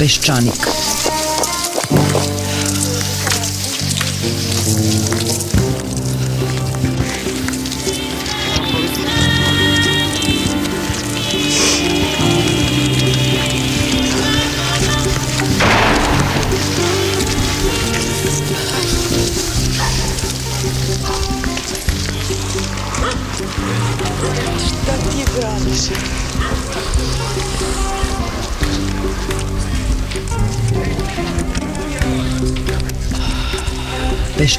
Peščanik.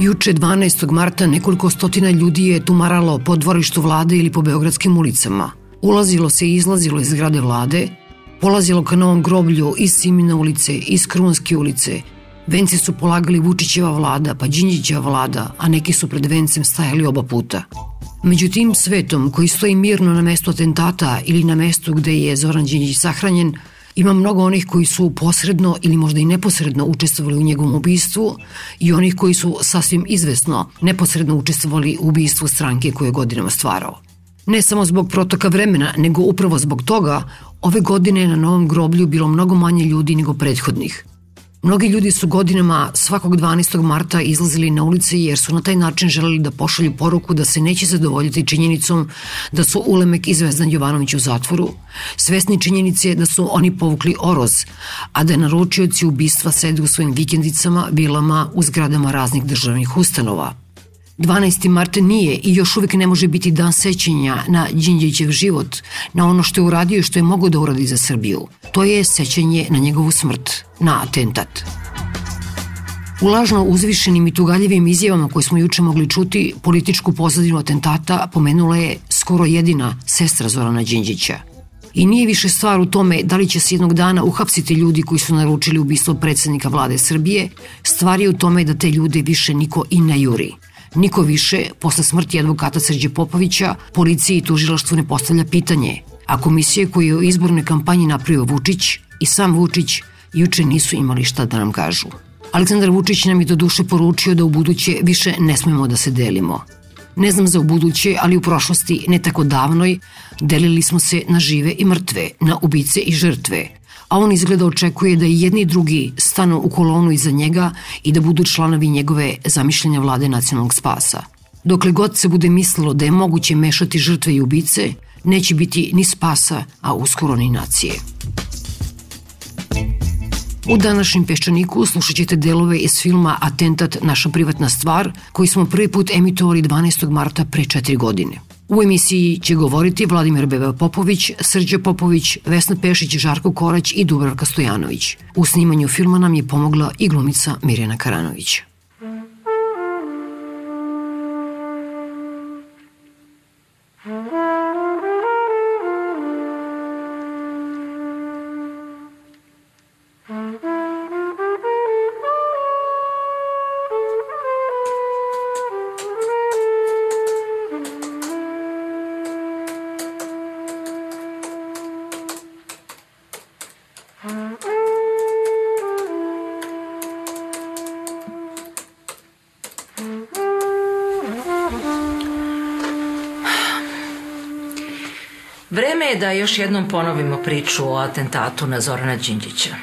Juče 12. marta nekoliko stotina ljudi je tumaralo po dvorištu vlade ili po beogradskim ulicama. Ulazilo se i izlazilo iz zgrade vlade, polazilo ka novom groblju iz Simina ulice, iz Krunske ulice. Vence su polagali Vučićeva vlada, pa Đinđićeva vlada, a neki su pred vencem stajali oba puta. Među tim svetom koji stoji mirno na mestu atentata ili na mestu gde je Zoran Đinđić sahranjen, Ima mnogo onih koji su posredno ili možda i neposredno učestvovali u njegovom ubistvu i onih koji su sasvim izvesno neposredno učestvovali u ubistvu stranke koje je godinama stvarao. Ne samo zbog protoka vremena, nego upravo zbog toga, ove godine je na novom groblju bilo mnogo manje ljudi nego prethodnih. Mnogi ljudi su godinama svakog 12. marta izlazili na ulice jer su na taj način želeli da pošalju poruku da se neće zadovoljiti činjenicom da su Ulemek i Zvezdan Jovanović u zatvoru, svesni činjenice da su oni povukli oroz, a da naručioci ubistva sede u svojim vikendicama, vilama, u zgradama raznih državnih ustanova – 12. mart nije i još uvek ne može biti dan sećanja na Đinđićev život, na ono što je uradio i što je mogo da uradi za Srbiju. To je sećanje na njegovu smrt, na atentat. U lažno uzvišenim i tugaljivim izjavama koje smo juče mogli čuti, političku pozadinu atentata pomenula je skoro jedina sestra Zorana Đinđića. I nije više stvar u tome da li će se jednog dana uhapsiti ljudi koji su naručili ubistvo predsednika vlade Srbije, stvar je u tome da te ljude više niko i ne juri – Niko više, posle smrti advokata Srđe Popovića, policiji i tužilaštvu ne postavlja pitanje, a komisije koje je u izbornoj kampanji napravio Vučić i sam Vučić juče nisu imali šta da nam kažu. Aleksandar Vučić nam je do duše poručio da u buduće više ne smemo da se delimo. Ne znam za u buduće, ali u prošlosti, ne tako davnoj, delili smo se na žive i mrtve, na ubice i žrtve, a on izgleda očekuje da i jedni i drugi stanu u kolonu iza njega i da budu članovi njegove zamišljenja vlade nacionalnog spasa. Dokle god se bude mislilo da je moguće mešati žrtve i ubice, neće biti ni spasa, a uskoro ni nacije. U današnjem Peščaniku slušat ćete delove iz filma Atentat naša privatna stvar, koji smo prvi put emitovali 12. marta pre četiri godine. U emisiji će govoriti Vladimir Beba Popović, Srđa Popović, Vesna Pešić, Žarko Korać i Dubravka Stojanović. U snimanju filma nam je pomogla i glumica Mirjana Karanović. Vreme je da još jednom ponovimo priču o atentatu na Zorana Đinđića.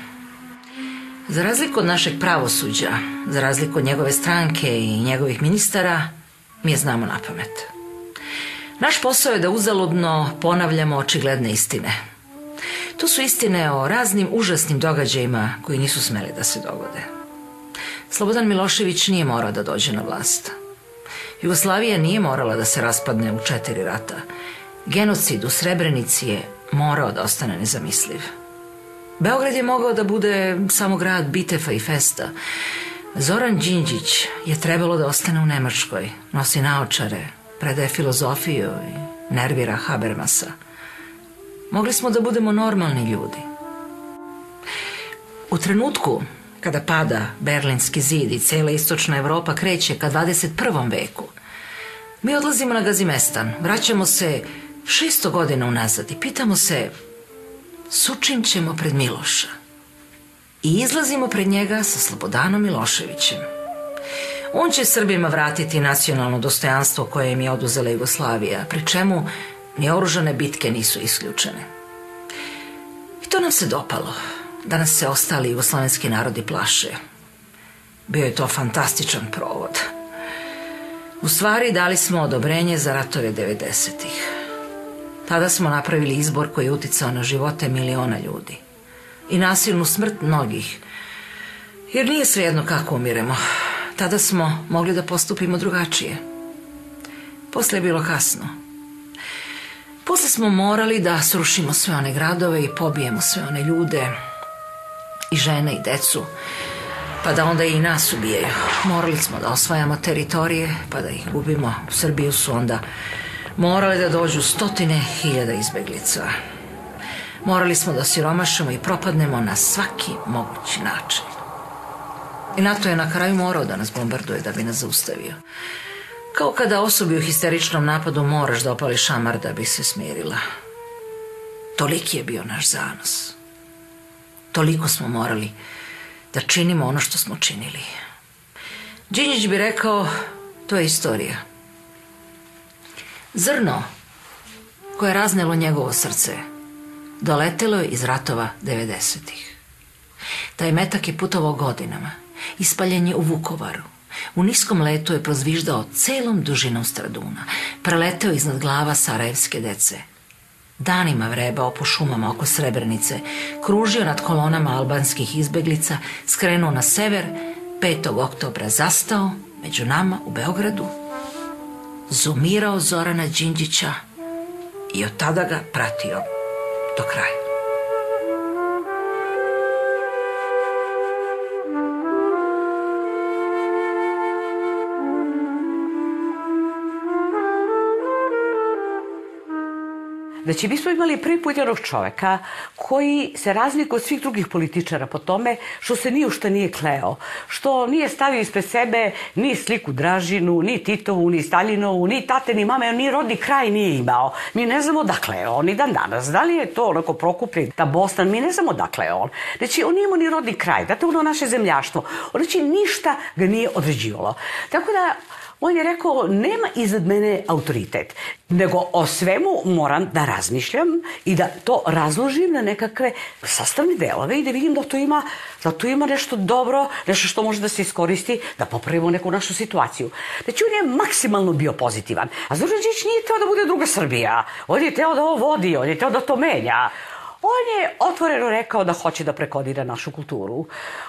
Za razliku od našeg pravosuđa, za razliku od njegove stranke i njegovih ministara, mi je znamo na pamet. Naš posao je da uzaludno ponavljamo očigledne istine. To su istine o raznim užasnim događajima koji nisu smeli da se dogode. Slobodan Milošević nije morao da dođe na vlast. Jugoslavija nije morala da se raspadne u četiri rata – Genocid u Srebrenici je morao da ostane nezamisliv. Beograd je mogao da bude samo grad bitefa i festa. Zoran Đinđić je trebalo da ostane u Nemačkoj, nosi naočare, predaje filozofiju i nervira Habermasa. Mogli smo da budemo normalni ljudi. U trenutku kada pada Berlinski zid i cela istočna Evropa kreće ka 21. veku, mi odlazimo na Gazimestan, vraćamo se 600 godina unazad i pitamo se sučim ćemo pred Miloša. I izlazimo pred njega sa Slobodanom Miloševićem. On će Srbima vratiti nacionalno dostojanstvo koje im je oduzela Jugoslavija, pri čemu ni oružane bitke nisu isključene. I to nam se dopalo da nas se ostali jugoslovenski narodi plaše. Bio je to fantastičan provod. U stvari dali smo odobrenje za ratove 90-ih. Tada smo napravili izbor koji je uticao na živote miliona ljudi. I nasilnu smrt mnogih. Jer nije svejedno kako umiremo. Tada smo mogli da postupimo drugačije. Posle je bilo kasno. Posle smo morali da srušimo sve one gradove i pobijemo sve one ljude, i žene i decu, pa da onda i nas ubijaju. Morali smo da osvajamo teritorije, pa da ih gubimo. Srbiju su onda morali da dođu stotine hiljada izbeglica. Morali smo da siromašemo i propadnemo na svaki mogući način. I NATO je na kraju morao da nas bombarduje da bi nas zaustavio. Kao kada osobi u histeričnom napadu moraš da opali šamar da bi se smirila. Toliki je bio naš zanos. Toliko smo morali da činimo ono što smo činili. Đinjić bi rekao, to je istorija. Zrno koje je raznelo njegovo srce doletelo je iz ratova 90-ih. Taj metak je putovao godinama. Ispaljen je u Vukovaru. U niskom letu je prozviždao celom dužinom Straduna. Preleteo iznad glava sarajevske dece – Danima vrebao po šumama oko Srebrenice, kružio nad kolonama albanskih izbeglica, skrenuo na sever, 5. oktobra zastao među nama u Beogradu, zumirao Zorana Đinđića i od tada ga pratio do kraja. Znači, mi smo imali prvi put jednog čoveka koji se razlikuje od svih drugih političara po tome što se ni u šta nije kleo, što nije stavio ispred sebe ni sliku Dražinu, ni Titovu, ni Staljinovu, ni tate, ni mame, ni rodni kraj nije imao. Mi ne znamo dakle je on i dan danas. Da li je to onako Prokuplje, ta Bostan, mi ne znamo dakle je on. Znači, on nije imao ni rodni kraj, date ono naše zemljaštvo. Znači, ništa ga nije određivalo. Tako da, On je rekao, nema iznad mene autoritet, nego o svemu moram da razmišljam i da to razložim na nekakve sastavne delove i da vidim da to ima, da to ima nešto dobro, nešto što može da se iskoristi, da popravimo neku našu situaciju. Znači, on je maksimalno bio pozitivan. A Zoran nije teo da bude druga Srbija. On je teo da ovo vodi, on je teo da to menja. On je otvoreno rekao da hoće da prekodira našu kulturu.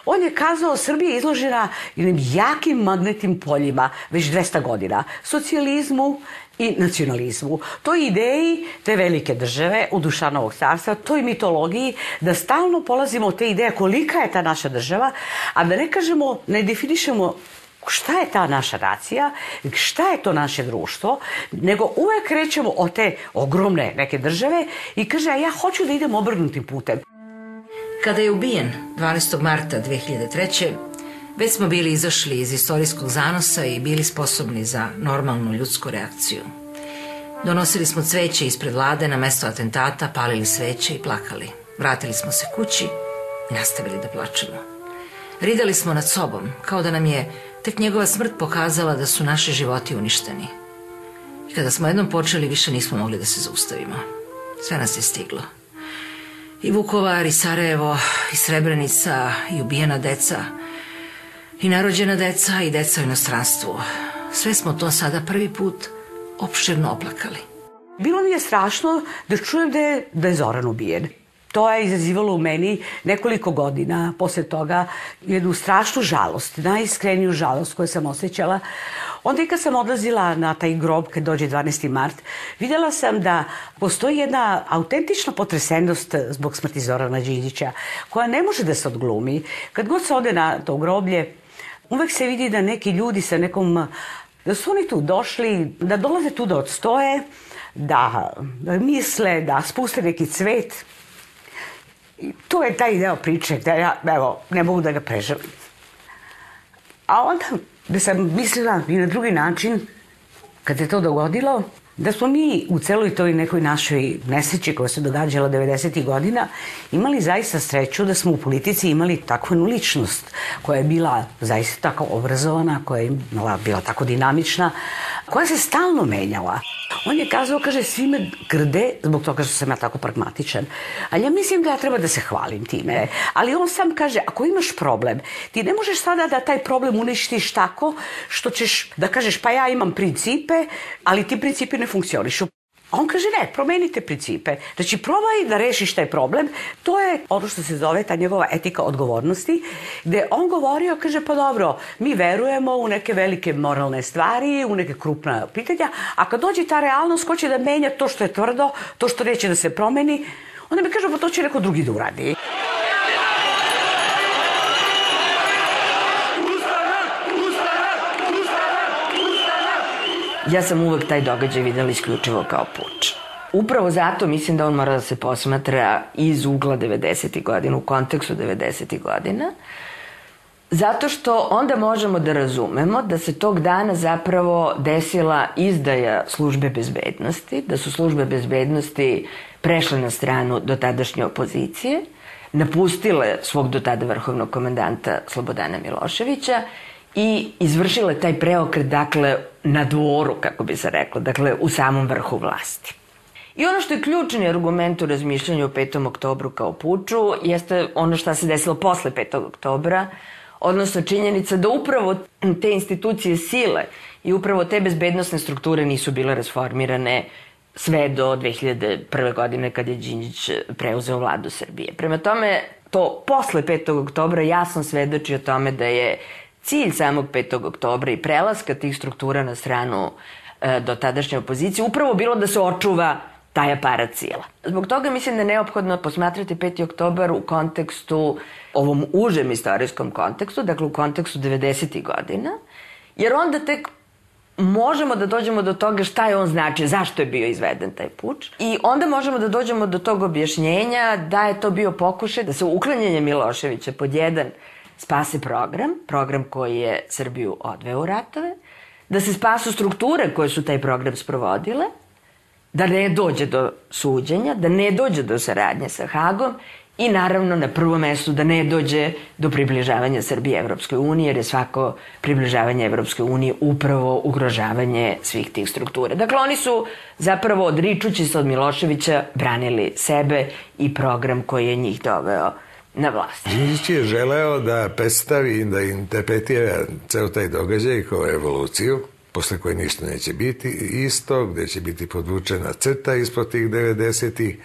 On je kazao Srbija je izložena jednim jakim magnetnim poljima već 200 godina. Socijalizmu i nacionalizmu. Toj ideji te velike države u Dušanovog carstva, toj mitologiji, da stalno polazimo od te ideje kolika je ta naša država, a da ne kažemo, ne definišemo šta je ta naša nacija, šta je to naše društvo, nego uvek krećemo od te ogromne neke države i kaže, ja hoću da idem obrnutim putem. Kada je ubijen 12. marta 2003. već smo bili izašli iz istorijskog zanosa i bili sposobni za normalnu ljudsku reakciju. Donosili smo cveće ispred vlade na mesto atentata, palili sveće i plakali. Vratili smo se kući i nastavili da plačemo. Ridali smo nad sobom, kao da nam je Tek njegova smrt pokazala da su naši životi uništeni. I kada smo jednom počeli, više nismo mogli da se zaustavimo. Sve nas je stiglo. I Vukovar, i Sarajevo, i Srebrenica, i ubijena deca, i narođena deca, i deca u inostranstvu. Sve smo to sada prvi put opširno oplakali. Bilo mi je strašno da čujem da je, da je Zoran ubijen. To je izazivalo u meni nekoliko godina posle toga jednu strašnu žalost, najiskreniju žalost koju sam osjećala. Onda i kad sam odlazila na taj grob kad dođe 12. mart, videla sam da postoji jedna autentična potresenost zbog smrti Zorana Đinđića, koja ne može da se odglumi. Kad god se ode na to groblje, uvek se vidi da neki ljudi sa nekom da su oni tu došli, da dolaze tu da odstoje, da misle, da spuste neki cvet, I to je taj deo priče gde ja, evo, ne mogu da ga preželim. A onda, da sam mislila i na drugi način, kad se to dogodilo, da smo mi u celoj toj nekoj našoj nesreći koja se događala 90. godina imali zaista sreću da smo u politici imali takvu ličnost koja je bila zaista tako obrazovana, koja je bila tako dinamična, koja se stalno menjala. On je kazao, kaže, svi me grde zbog toga što sam ja tako pragmatičan. Ali ja mislim da ja treba da se hvalim time. Ali on sam kaže, ako imaš problem, ti ne možeš sada da taj problem uništiš tako što ćeš da kažeš, pa ja imam principe, ali ti principi ne funkcionišu. A on kaže ne, promenite principe. Znači probaj da rešiš taj problem. To je ono što se zove ta njegova etika odgovornosti, gde on govorio, kaže pa dobro, mi verujemo u neke velike moralne stvari, u neke krupna pitanja, a kad dođe ta realnost, ko će da menja to što je tvrdo, to što neće da se promeni, onda mi kaže pa to će neko drugi da uradi. Ja sam uvek taj događaj videla isključivo kao puč. Upravo zato mislim da on mora da se posmatra iz ugla 90. godina, u kontekstu 90. godina, Zato što onda možemo da razumemo da se tog dana zapravo desila izdaja službe bezbednosti, da su službe bezbednosti prešle na stranu do tadašnje opozicije, napustile svog do tada vrhovnog komandanta Slobodana Miloševića i izvršile taj preokret, dakle, na dvoru, kako bi se reklo, dakle, u samom vrhu vlasti. I ono što je ključni argument u razmišljanju o 5. oktobru kao puču jeste ono što se desilo posle 5. oktobra, odnosno činjenica da upravo te institucije sile i upravo te bezbednostne strukture nisu bile rasformirane sve do 2001. godine kad je Đinđić preuzeo vladu Srbije. Prema tome, to posle 5. oktobra jasno svedoči o tome da je cilj samog 5. oktobra i prelaska tih struktura na stranu e, do tadašnje opozicije upravo bilo da se očuva taj aparat sila. Zbog toga mislim da je neophodno posmatrati 5. oktobar u kontekstu, ovom užem istorijskom kontekstu, dakle u kontekstu 90. godina, jer onda tek možemo da dođemo do toga šta je on znači, zašto je bio izveden taj puč. I onda možemo da dođemo do tog objašnjenja da je to bio pokušaj da se uklanjanje Miloševića pod jedan spase program, program koji je Srbiju odveo u ratove, da se spasu strukture koje su taj program sprovodile, da ne dođe do suđenja, da ne dođe do saradnje sa Hagom i naravno na prvom mestu da ne dođe do približavanja Srbije Evropskoj uniji, jer je svako približavanje Evropskoj uniji upravo ugrožavanje svih tih struktura. Dakle, oni su zapravo odričući se od Miloševića branili sebe i program koji je njih doveo na vlast. Đinđić je želeo da predstavi, da interpretira ceo taj događaj kao evoluciju, posle koje ništa neće biti isto, gde će biti podvučena crta ispod tih 90-ih,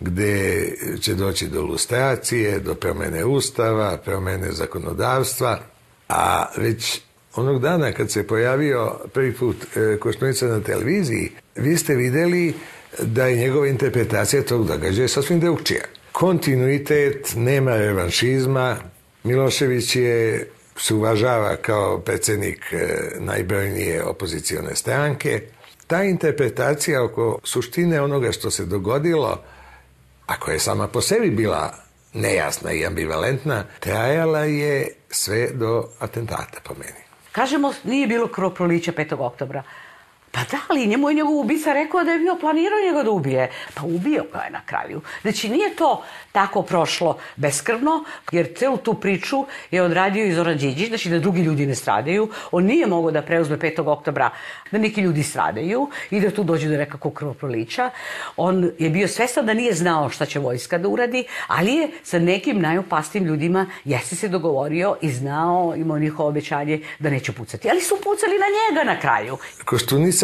gde će doći do lustracije, do promene ustava, promene zakonodavstva, a već onog dana kad se pojavio prvi put e, Koštunica na televiziji, vi ste videli da je njegova interpretacija tog događaja sasvim drugčija kontinuitet, nema revanšizma. Milošević je se uvažava kao predsednik e, najbrojnije opozicione stranke. Ta interpretacija oko suštine onoga što se dogodilo, ako je sama po sebi bila nejasna i ambivalentna, trajala je sve do atentata po meni. Kažemo, nije bilo krvoprolića 5. oktobra. Pa da, ali njemu je njegov ubica rekao da je bio planirao njega da ubije. Pa ubio ga je na kraju. Znači nije to tako prošlo beskrvno, jer celu tu priču je odradio i Zoran Điđić, znači da drugi ljudi ne stradaju. On nije mogao da preuzme 5. oktobra da neki ljudi stradaju i da tu dođe do nekakvog krvoprolića. On je bio svestan da nije znao šta će vojska da uradi, ali je sa nekim najopastim ljudima jeste se dogovorio i znao, imao njihovo obećanje da neće pucati. Ali su pucali na njega na kraju.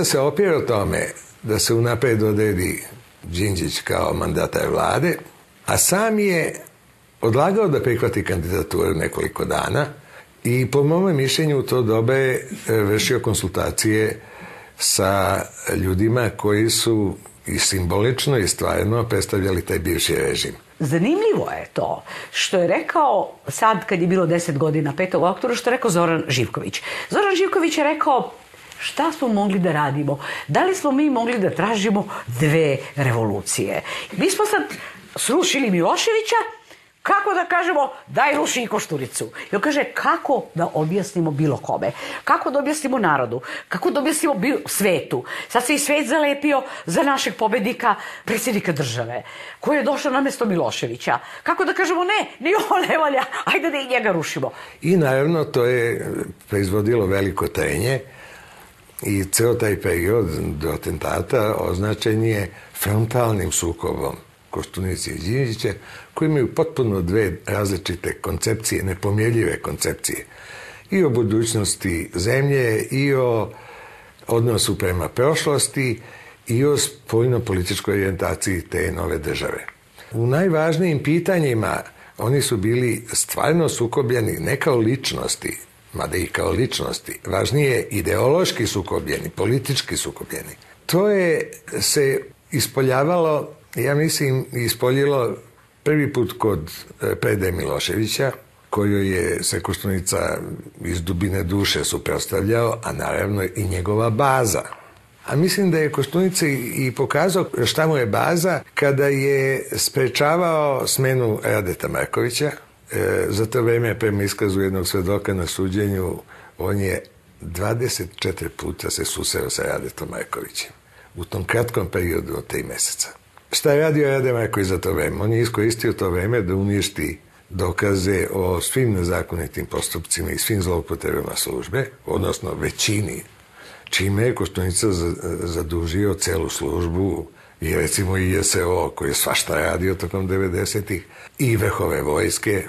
Koštunica se opira o tome da se unapred odredi Đinđić kao mandatar vlade, a sam je odlagao da prihvati kandidaturu nekoliko dana i po mome mišljenju u to dobe je vršio konsultacije sa ljudima koji su i simbolično i stvarno predstavljali taj bivši režim. Zanimljivo je to što je rekao sad kad je bilo 10 godina 5. oktobra što je rekao Zoran Živković. Zoran Živković je rekao šta smo mogli da radimo? Da li smo mi mogli da tražimo dve revolucije? Mi smo sad srušili Miloševića, kako da kažemo, daj ruši i Košturicu. I on kaže, kako da objasnimo bilo kome? Kako da objasnimo narodu? Kako da objasnimo bilo, svetu? Sad se i svet zalepio za našeg pobednika, predsjednika države, koji je došao na mesto Miloševića. Kako da kažemo, ne, ni ovo ne valja, ajde da i njega rušimo. I naravno to je proizvodilo veliko trenje i ceo taj period do atentata označen je frontalnim sukobom Koštunice i Đinđića, koji imaju potpuno dve različite koncepcije, nepomjeljive koncepcije. I o budućnosti zemlje, i o odnosu prema prošlosti, i o spoljno-političkoj orijentaciji te nove države. U najvažnijim pitanjima oni su bili stvarno sukobljeni ne kao ličnosti, mada i kao ličnosti, važnije ideološki sukobljeni, politički sukobljeni. To je se ispoljavalo ja mislim, ispoljilo prvi put kod e, Prede Miloševića, koju je se Koštunica iz dubine duše suprotstavljao, a naravno i njegova baza. A mislim da je Koštunica i pokazao šta mu je baza kada je sprečavao smenu Radeta Markovića. E, za to vreme, prema iskazu jednog svedoka na suđenju, on je 24 puta se suseo sa Radetom Markovićem u tom kratkom periodu od tri meseca. Šta je radio Rademaković za to vreme? On je iskoristio to vreme da uništi dokaze o svim nezakonitim postupcima i svim zloupotrebama službe, odnosno većini, čime je Koštunica zadužio celu službu i recimo i JSO koji je svašta radio tokom 90-ih i vrhove vojske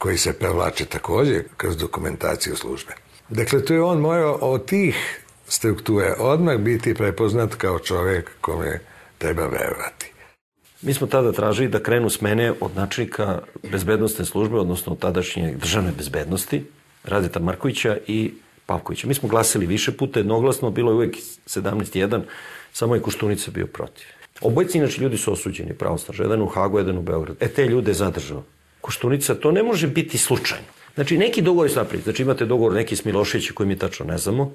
koji se prevlače takođe kroz dokumentaciju službe. Dakle, to je on morao od tih strukture odmah biti prepoznat kao čovek kome treba verovati. Mi smo tada tražili da krenu smene od načnika bezbednostne službe, odnosno tadašnje državne bezbednosti, Radeta Markovića i Pavkovića. Mi smo glasili više puta, jednoglasno, bilo je uvek 17-1, samo je Koštunica bio protiv. Obojci, inače, ljudi su osuđeni pravosnažno, jedan u Hagu, jedan u Beogradu. E, te ljude zadržao. Koštunica, to ne može biti slučajno. Znači, neki dogovor je napraviti. Znači, imate dogovor neki s Miloševićem koji mi tačno ne znamo.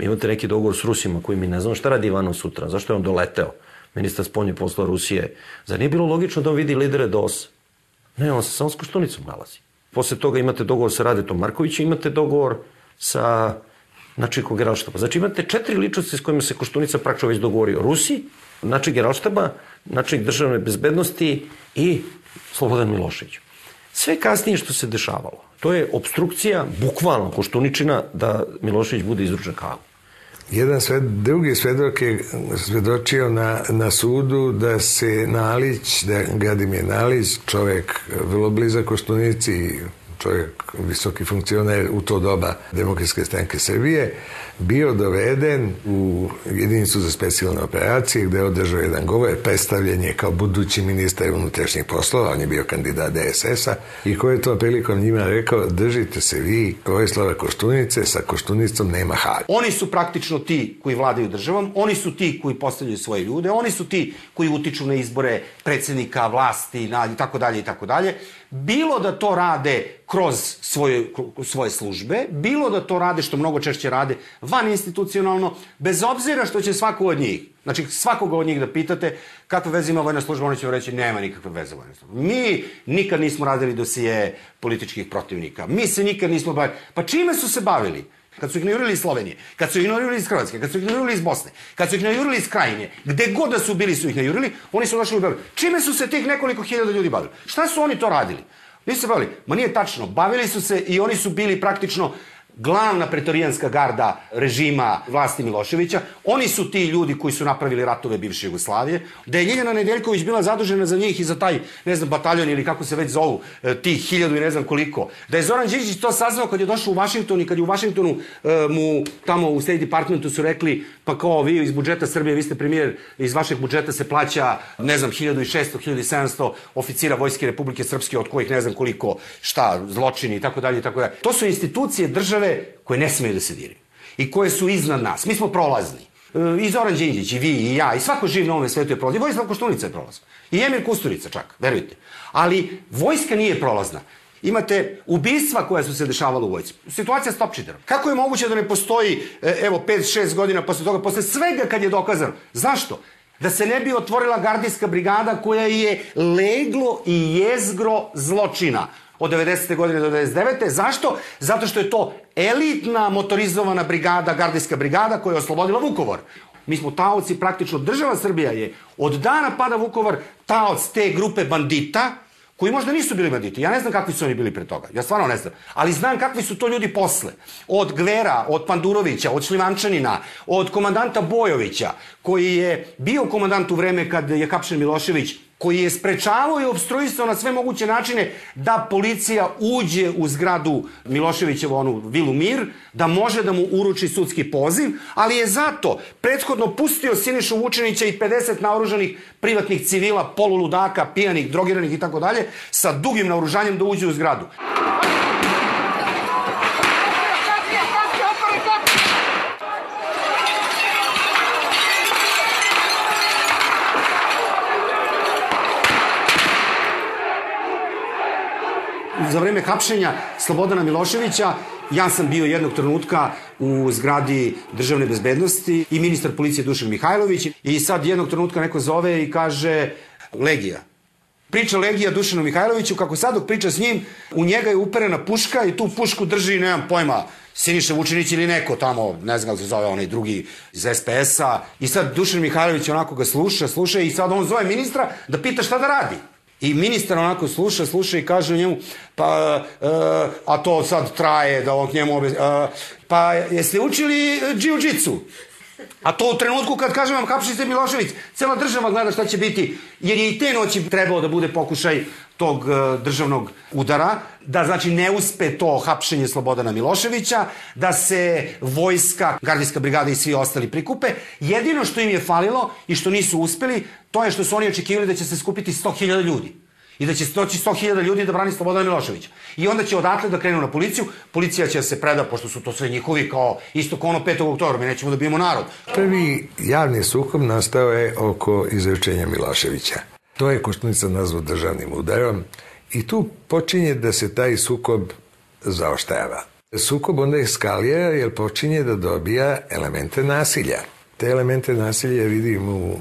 Imate neki dogovor s Rusima koji mi ne znamo. Šta radi Ivanov sutra? Zašto je on doleteo? ministar spoljne posla Rusije. Zar nije bilo logično da on vidi lidere DOS? Ne, on se samo s Koštunicom nalazi. Posle toga imate dogovor sa Radetom Markovićem, imate dogovor sa načelnikom generalštaba. Znači imate četiri ličnosti s kojima se Koštunica praktično već dogovorio. Rusi, načelnik generalštaba, načelnik državne bezbednosti i Slobodan Milošević. Sve kasnije što se dešavalo, to je obstrukcija, bukvalno Koštuničina, da Milošević bude izručen kao. Jedan sved, drugi svedok je svedočio na, na sudu da se Nalić, da Gadimir Nalić, čovek vrlo blizak Koštunici, čovjek, visoki funkcioner u to doba Demokratske stranke Srbije, bio doveden u jedinicu za specijalne operacije gde je održao jedan govor, predstavljen je kao budući ministar unutrašnjih poslova, on je bio kandidat DSS-a i koji je to prilikom njima rekao, držite se vi Vojislava Koštunice, sa Koštunicom nema hal. Oni su praktično ti koji vladaju državom, oni su ti koji postavljaju svoje ljude, oni su ti koji utiču na izbore predsednika, vlasti i tako dalje i tako dalje bilo da to rade kroz svoje, svoje službe, bilo da to rade, što mnogo češće rade, van institucionalno, bez obzira što će svako od njih, znači svakoga od njih da pitate kakve veze ima vojna služba, oni će reći nema nikakve veze vojna služba. Mi nikad nismo radili dosije političkih protivnika. Mi se nikad nismo bavili. Pa čime su se bavili? Kad su ih najurili iz Slovenije, kad su ih najurili iz Hrvatske, kad su ih najurili iz Bosne, kad su ih najurili iz Krajine, gde god da su bili su ih oni su došli u Beograd. Čime su se tih nekoliko hiljada ljudi bavili? Šta su oni to radili? Nisu se bavili. Ma nije tačno. Bavili su se i oni su bili praktično glavna pretorijanska garda režima vlasti Miloševića. Oni su ti ljudi koji su napravili ratove bivše Jugoslavije. Da je Ljiljana Nedeljković bila zadužena za njih i za taj, ne znam, bataljon ili kako se već zovu, e, tih hiljadu i ne znam koliko. Da je Zoran Đinđić to saznao kad je došao u Vašington i kad je u Vašingtonu e, mu tamo u State Departmentu su rekli pa kao vi iz budžeta Srbije, vi ste premijer, iz vašeg budžeta se plaća, ne znam, 1600, 1700 oficira Vojske Republike Srpske, od kojih ne znam koliko, šta, zločini i tako dalje i tako dalje. To su institucije države države koje ne smeju da se diraju i koje su iznad nas. Mi smo prolazni. E, I Zoran Đinđić, i vi, i ja, i svako živ na ovom svetu je prolazan. I Vojislav Koštunica je prolazan. I Emir Kusturica čak, verujte. Ali vojska nije prolazna. Imate ubistva koja su se dešavala u vojci. Situacija s Topčiderom. Kako je moguće da ne postoji, e, evo, 5-6 godina posle toga, posle svega kad je dokazano? Zašto? Da se ne bi otvorila gardijska brigada koja je leglo i jezgro zločina od 90. godine do 99. Zašto? Zato što je to elitna motorizovana brigada, gardijska brigada koja je oslobodila Vukovor. Mi smo taoci, praktično država Srbija je od dana pada Vukovar taoc te grupe bandita, koji možda nisu bili banditi. Ja ne znam kakvi su oni bili pre toga. Ja stvarno ne znam. Ali znam kakvi su to ljudi posle. Od Gvera, od Pandurovića, od Šlivančanina, od komandanta Bojovića, koji je bio komandant u vreme kad je hapšen Milošević, koji je sprečavao i obstruisao na sve moguće načine da policija uđe u zgradu Miloševićevu, onu vilu Mir, da može da mu uruči sudski poziv, ali je zato prethodno pustio Sinišu Vučenića i 50 naoružanih privatnih civila, poluludaka, pijanih, drogiranih i tako dalje, sa dugim naoružanjem da uđe u zgradu. Za vreme hapšenja Slobodana Miloševića ja sam bio jednog trenutka u zgradi državne bezbednosti i ministar policije Dušan Mihajlović i sad jednog trenutka neko zove i kaže Legija. Priča Legija Dušanu Mihajloviću, kako sad dok priča s njim, u njega je uperena puška i tu pušku drži, nemam pojma, Siniša Vučinić ili neko tamo, ne znam kako se zove, onaj drugi iz SPS-a. I sad Dušan Mihajlović onako ga sluša, sluša i sad on zove ministra da pita šta da radi. I ministar onako sluša, sluša i kaže njemu, pa, uh, a to sad traje, da on njemu obje, uh, pa jeste učili džiu-džicu? A to u trenutku kad kažem vam hapšite Milošević, cela država gleda šta će biti, jer je i te noći trebao da bude pokušaj tog uh, državnog udara, da znači ne uspe to hapšenje Slobodana Miloševića, da se vojska, gardijska brigada i svi ostali prikupe. Jedino što im je falilo i što nisu uspeli, to je što su oni očekivali da će se skupiti 100.000 ljudi i da će doći 100.000 ljudi da brani Slobodana Miloševića. I onda će odatle da krenu na policiju, policija će se preda, pošto su to sve njihovi, kao isto kao ono 5. oktobra, mi nećemo da bijemo narod. Prvi javni sukob nastao je oko izrečenja Miloševića. To je Koštunica nazvao državnim udarom i tu počinje da se taj sukob zaoštava. Sukob onda eskalira jer počinje da dobija elemente nasilja. Te elemente nasilja vidim u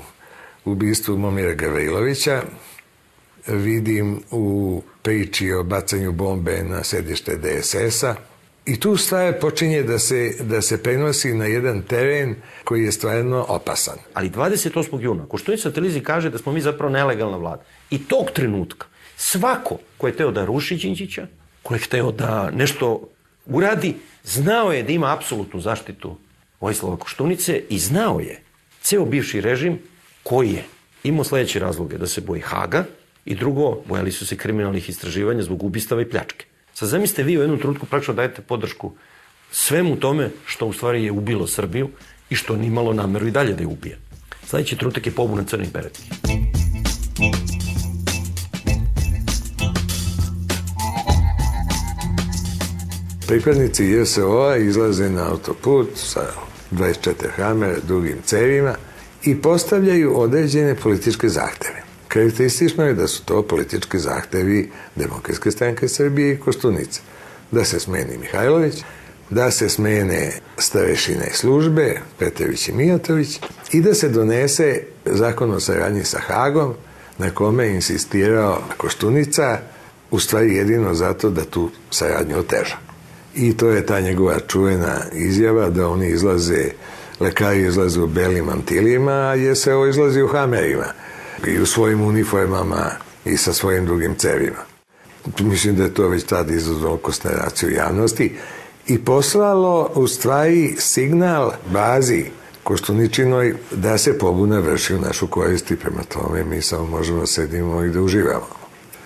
ubistvu Momira Gavrilovića, vidim u priči o bacanju bombe na sedište DSS-a, I tu stvar počinje da se, da se prenosi na jedan teren koji je stvarno opasan. Ali 28. juna, Koštunica televiziji kaže da smo mi zapravo nelegalna vlada. I tog trenutka svako ko je teo da ruši Đinđića, ko je hteo da nešto uradi, znao je da ima apsolutnu zaštitu Vojislava Koštunice i znao je ceo bivši režim koji je imao sledeće razloge da se boji Haga i drugo, bojali su se kriminalnih istraživanja zbog ubistava i pljačke. Sad zamislite vi u jednom trenutku praktično dajete podršku svemu tome što u stvari je ubilo Srbiju i što ni malo nameru i dalje da je ubije. Sledeći trenutak je pobuna crnih beretki. Pripadnici JSO-a izlaze na autoput sa 24 hamere, dugim cevima i postavljaju određene političke zahteve. Karakteristično je da su to politički zahtevi Demokratske stranke Srbije i Kostunice. Da se smeni Mihajlović, da se smene starešine službe, Petrović i Mijatović, i da se donese zakon o saradnji sa Hagom, na kome je insistirao Koštunica, u stvari jedino zato da tu saradnju oteža. I to je ta njegova čuvena izjava da oni izlaze, lekari izlaze u belim mantilijima, a je se ovo izlazi u hamerima i u svojim uniformama i sa svojim drugim cevima. Mislim da je to već tada izazvalo konsternaciju javnosti i poslalo u stvari signal bazi Koštuničinoj da se pobuna vrši u našu korist i prema tome mi samo možemo da sedimo i da uživamo.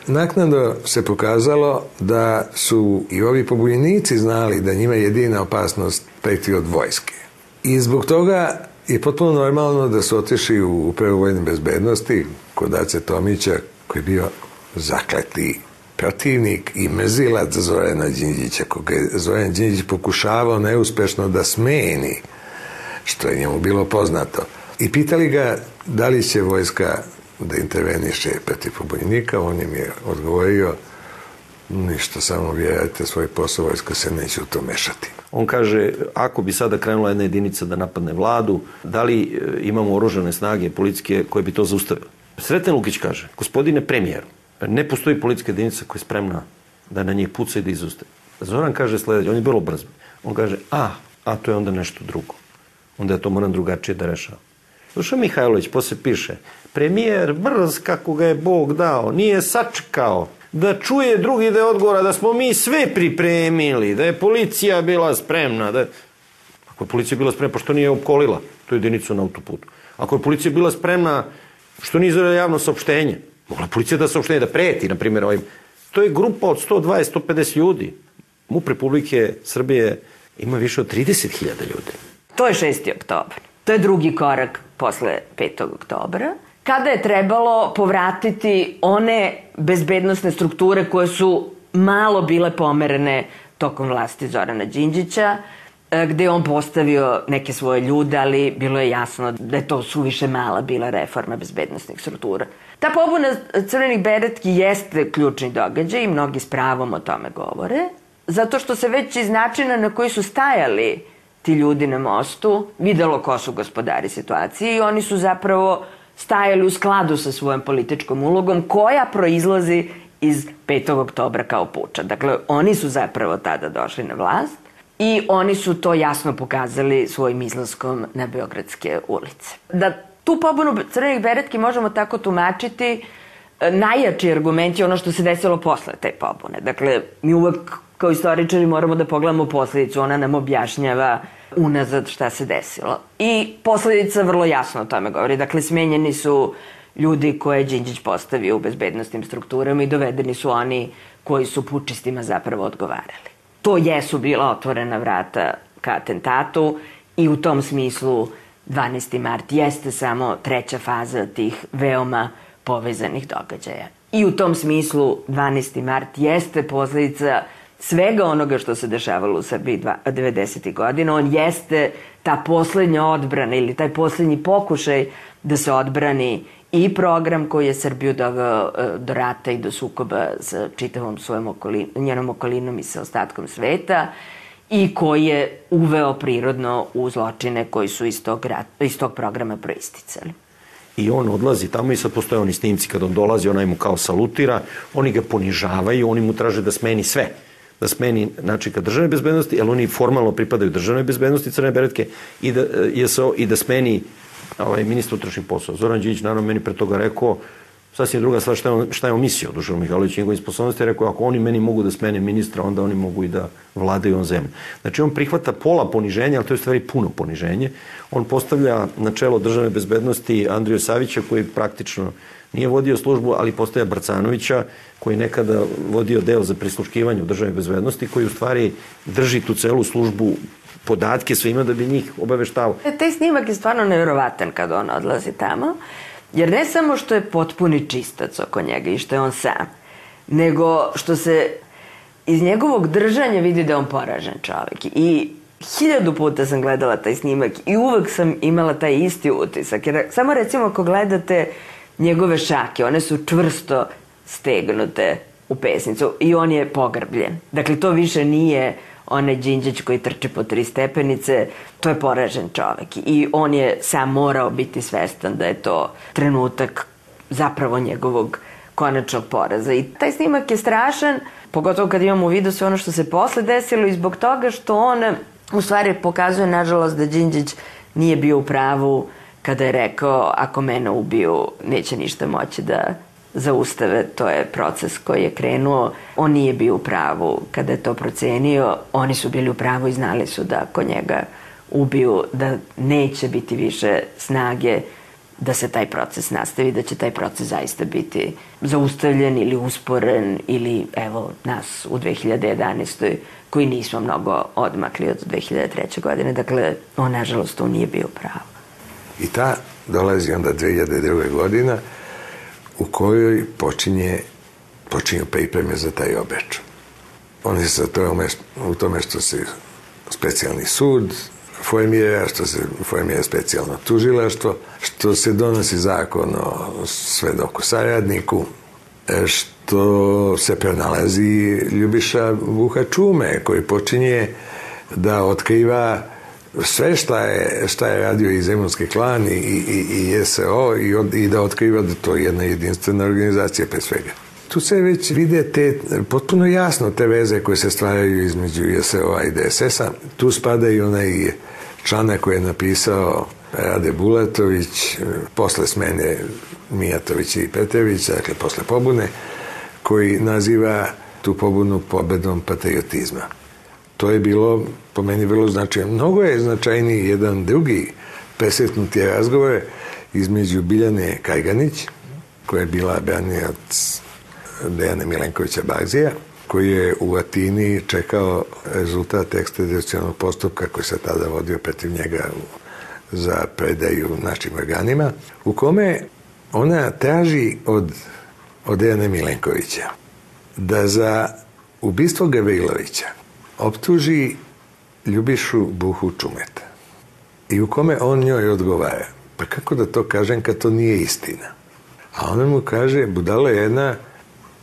Naknadno se pokazalo da su i ovi pobunjenici znali da njima jedina opasnost preti od vojske. I zbog toga je potpuno normalno da su otišli u upravu vojne bezbednosti kod Ace Tomića, koji je bio zakleti protivnik i mrzilac Zorana Đinđića, koga je Zoran Đinđić pokušavao neuspešno da smeni, što je njemu bilo poznato. I pitali ga da li će vojska da interveniše protiv pobunjenika, on im je odgovorio Ništa, samo vi radite svoj posao, vojska se neće u to mešati. On kaže, ako bi sada krenula jedna jedinica da napadne vladu, da li e, imamo oružane snage policijske koje bi to zaustavile? Sreten Lukić kaže, gospodine premijeru, ne postoji policijska jedinica koja je spremna da na njih puca i da izustavi. Zoran kaže sledeće, on je vrlo brz. On kaže, a, a to je onda nešto drugo. Onda ja to moram drugačije da rešavam. Duša Mihajlović posle piše, premijer brz kako ga je Bog dao, nije sačekao da čuje drugi deo odgovora, da smo mi sve pripremili, da je policija bila spremna. Da... Ako je policija bila spremna, pa što nije opkolila tu jedinicu na autoputu? Ako je policija bila spremna, što nije izvela javno saopštenje? Mogla policija da saopštenje, da preti, na primjer, ovim. To je grupa od 120-150 ljudi. MUP Republike Srbije ima više od 30.000 ljudi. To je 6. oktobar. To je drugi korak posle 5. oktobra kada je trebalo povratiti one bezbednostne strukture koje su malo bile pomerene tokom vlasti Zorana Đinđića, e, gde je on postavio neke svoje ljude, ali bilo je jasno da je to suviše mala bila reforma bezbednostnih struktura. Ta pobuna crvenih beretki jeste ključni događaj i mnogi s pravom o tome govore, zato što se već iz načina na koji su stajali ti ljudi na mostu videlo ko su gospodari situacije i oni su zapravo stajali u skladu sa svojom političkom ulogom koja proizlazi iz 5. oktobra kao puča. Dakle, oni su zapravo tada došli na vlast i oni su to jasno pokazali svojim izlaskom na Beogradske ulice. Da tu pobunu crvenih beretki možemo tako tumačiti, e, najjači argument je ono što se desilo posle te pobune. Dakle, mi uvek kao istoričari moramo da pogledamo posledicu, ona nam objašnjava unazad šta se desilo. I posledica vrlo jasno o tome govori. Dakle, smenjeni su ljudi koje je Đinđić postavio u bezbednostnim strukturama i dovedeni su oni koji su pučistima zapravo odgovarali. To jesu bila otvorena vrata ka atentatu i u tom smislu 12. mart jeste samo treća faza tih veoma povezanih događaja. I u tom smislu 12. mart jeste posledica svega onoga što se dešavalo u Srbiji 90. godina, on jeste ta poslednja odbrana ili taj poslednji pokušaj da se odbrani i program koji je Srbiju doveo e, do rata i do sukoba sa čitavom svojom okolin, njenom okolinom i sa ostatkom sveta i koji je uveo prirodno u zločine koji su iz tog, rat, iz tog programa proisticali. I on odlazi tamo i sad postoje oni snimci kad on dolazi, onaj mu kao salutira, oni ga ponižavaju, oni mu traže da smeni sve da smeni načika državne bezbednosti, jer oni formalno pripadaju državnoj bezbednosti Crne Beretke i da, JSO, i da smeni ovaj, ministar utrošnih poslova. Zoran Đinjić naravno meni pre toga rekao sasvim druga stvar šta je on, šta je on mislio Dušan Mihajlović i njegovim sposobnosti, rekao ako oni meni mogu da smene ministra, onda oni mogu i da vladaju on zemlju. Znači on prihvata pola poniženja, ali to je stvari puno poniženje. On postavlja na čelo državne bezbednosti Andriju Savića koji praktično nije vodio službu, ali postaja Brcanovića koji nekada vodio deo za prisluškivanje u državnoj bezbednosti, koji u stvari drži tu celu službu podatke svima da bi njih obaveštavao. E, taj snimak je stvarno nevjerovatan kad on odlazi tamo, jer ne samo što je potpuni čistac oko njega i što je on sam, nego što se iz njegovog držanja vidi da je on poražen čovek. I hiljadu puta sam gledala taj snimak i uvek sam imala taj isti utisak. Jer samo recimo ako gledate njegove šake, one su čvrsto stegnute u pesnicu i on je pogrbljen. Dakle, to više nije onaj Đinđić koji trče po tri stepenice, to je poražen čovek. I on je sam morao biti svestan da je to trenutak zapravo njegovog konačnog poraza. I taj snimak je strašan, pogotovo kad imamo u vidu sve ono što se posle desilo i zbog toga što on u stvari pokazuje, nažalost, da Đinđić nije bio u pravu kada je rekao ako mene ubiju neće ništa moći da zaustave, to je proces koji je krenuo. On nije bio u pravu kada je to procenio, oni su bili u pravu i znali su da ako njega ubiju, da neće biti više snage da se taj proces nastavi, da će taj proces zaista biti zaustavljen ili usporen ili evo nas u 2011. koji nismo mnogo odmakli od 2003. godine. Dakle, on nažalost tu nije bio pravo. I ta dolazi onda 2002. godina u kojoj počinje, počinju pripreme za taj obeč. Oni se tome, u tome što se specijalni sud formira, što se formira specijalno tužilaštvo, što se donosi zakon o svedoku saradniku, što to se pronalazi Ljubiša Vuha Čume koji počinje da otkriva sve šta je, šta je radio i Zemunski klan i, i, i SO i, od, i da otkriva da to je jedna jedinstvena organizacija pre svega. Tu se već vide te, potpuno jasno te veze koje se stvaraju između SO-a i DSS-a. Tu spada i onaj članak koji je napisao Rade Bulatović posle smene Mijatovića i Petevića, dakle posle pobune, koji naziva tu pobunu pobedom patriotizma. To je bilo po meni vrlo značajno. Mnogo je značajniji jedan drugi presretnuti razgovor između Biljane Kajganić, koja je bila branijac Dejana Milenkovića Barzija, koji je u Atini čekao rezultat ekstradicionalnog postupka koji se tada vodio protiv njega za predaju našim organima, u kome ona traži od, od Dejana Milenkovića da za ubistvo Gavrilovića optuži Ljubišu Buhu Čumeta i u kome on njoj odgovara. Pa kako da to kažem kad to nije istina? A ona mu kaže, budala jedna,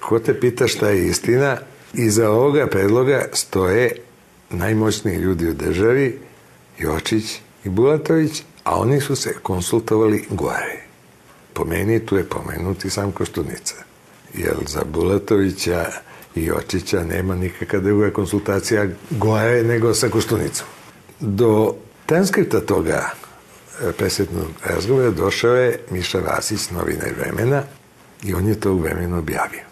ko te pita šta je istina, iza ovoga predloga stoje najmoćniji ljudi u državi, Jočić i Bulatović, a oni su se konsultovali gore. Po meni tu je pomenuti sam Koštunica. Jer za Bulatovića i Jočića nema nikakva druga konsultacija gore nego sa Koštunicom. Do transkripta toga e, presretnog razgovora došao je Miša Vasić, novinar vremena, i on je to u vremenu objavio.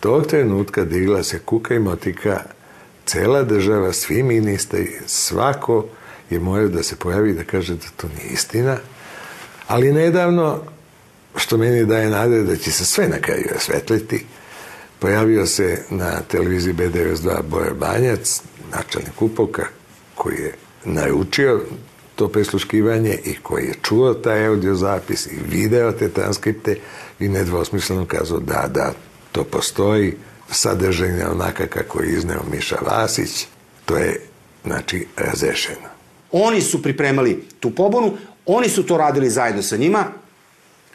Tog trenutka digla se kuka i motika, cela država, svi ministri, svako je morao da se pojavi da kaže da to nije istina, ali nedavno, što meni daje nade da će se sve na kraju osvetliti, pojavio se na televiziji B92 Boja Banjac, načelnik Upoka, koji je naručio to presluškivanje i koji je čuo taj audio zapis i video te transkripte i nedvosmisleno kazao da, da, to postoji, sadržaj onaka kako je izneo Miša Vasić, to je, znači, razrešeno. Oni su pripremali tu pobunu, oni su to radili zajedno sa njima,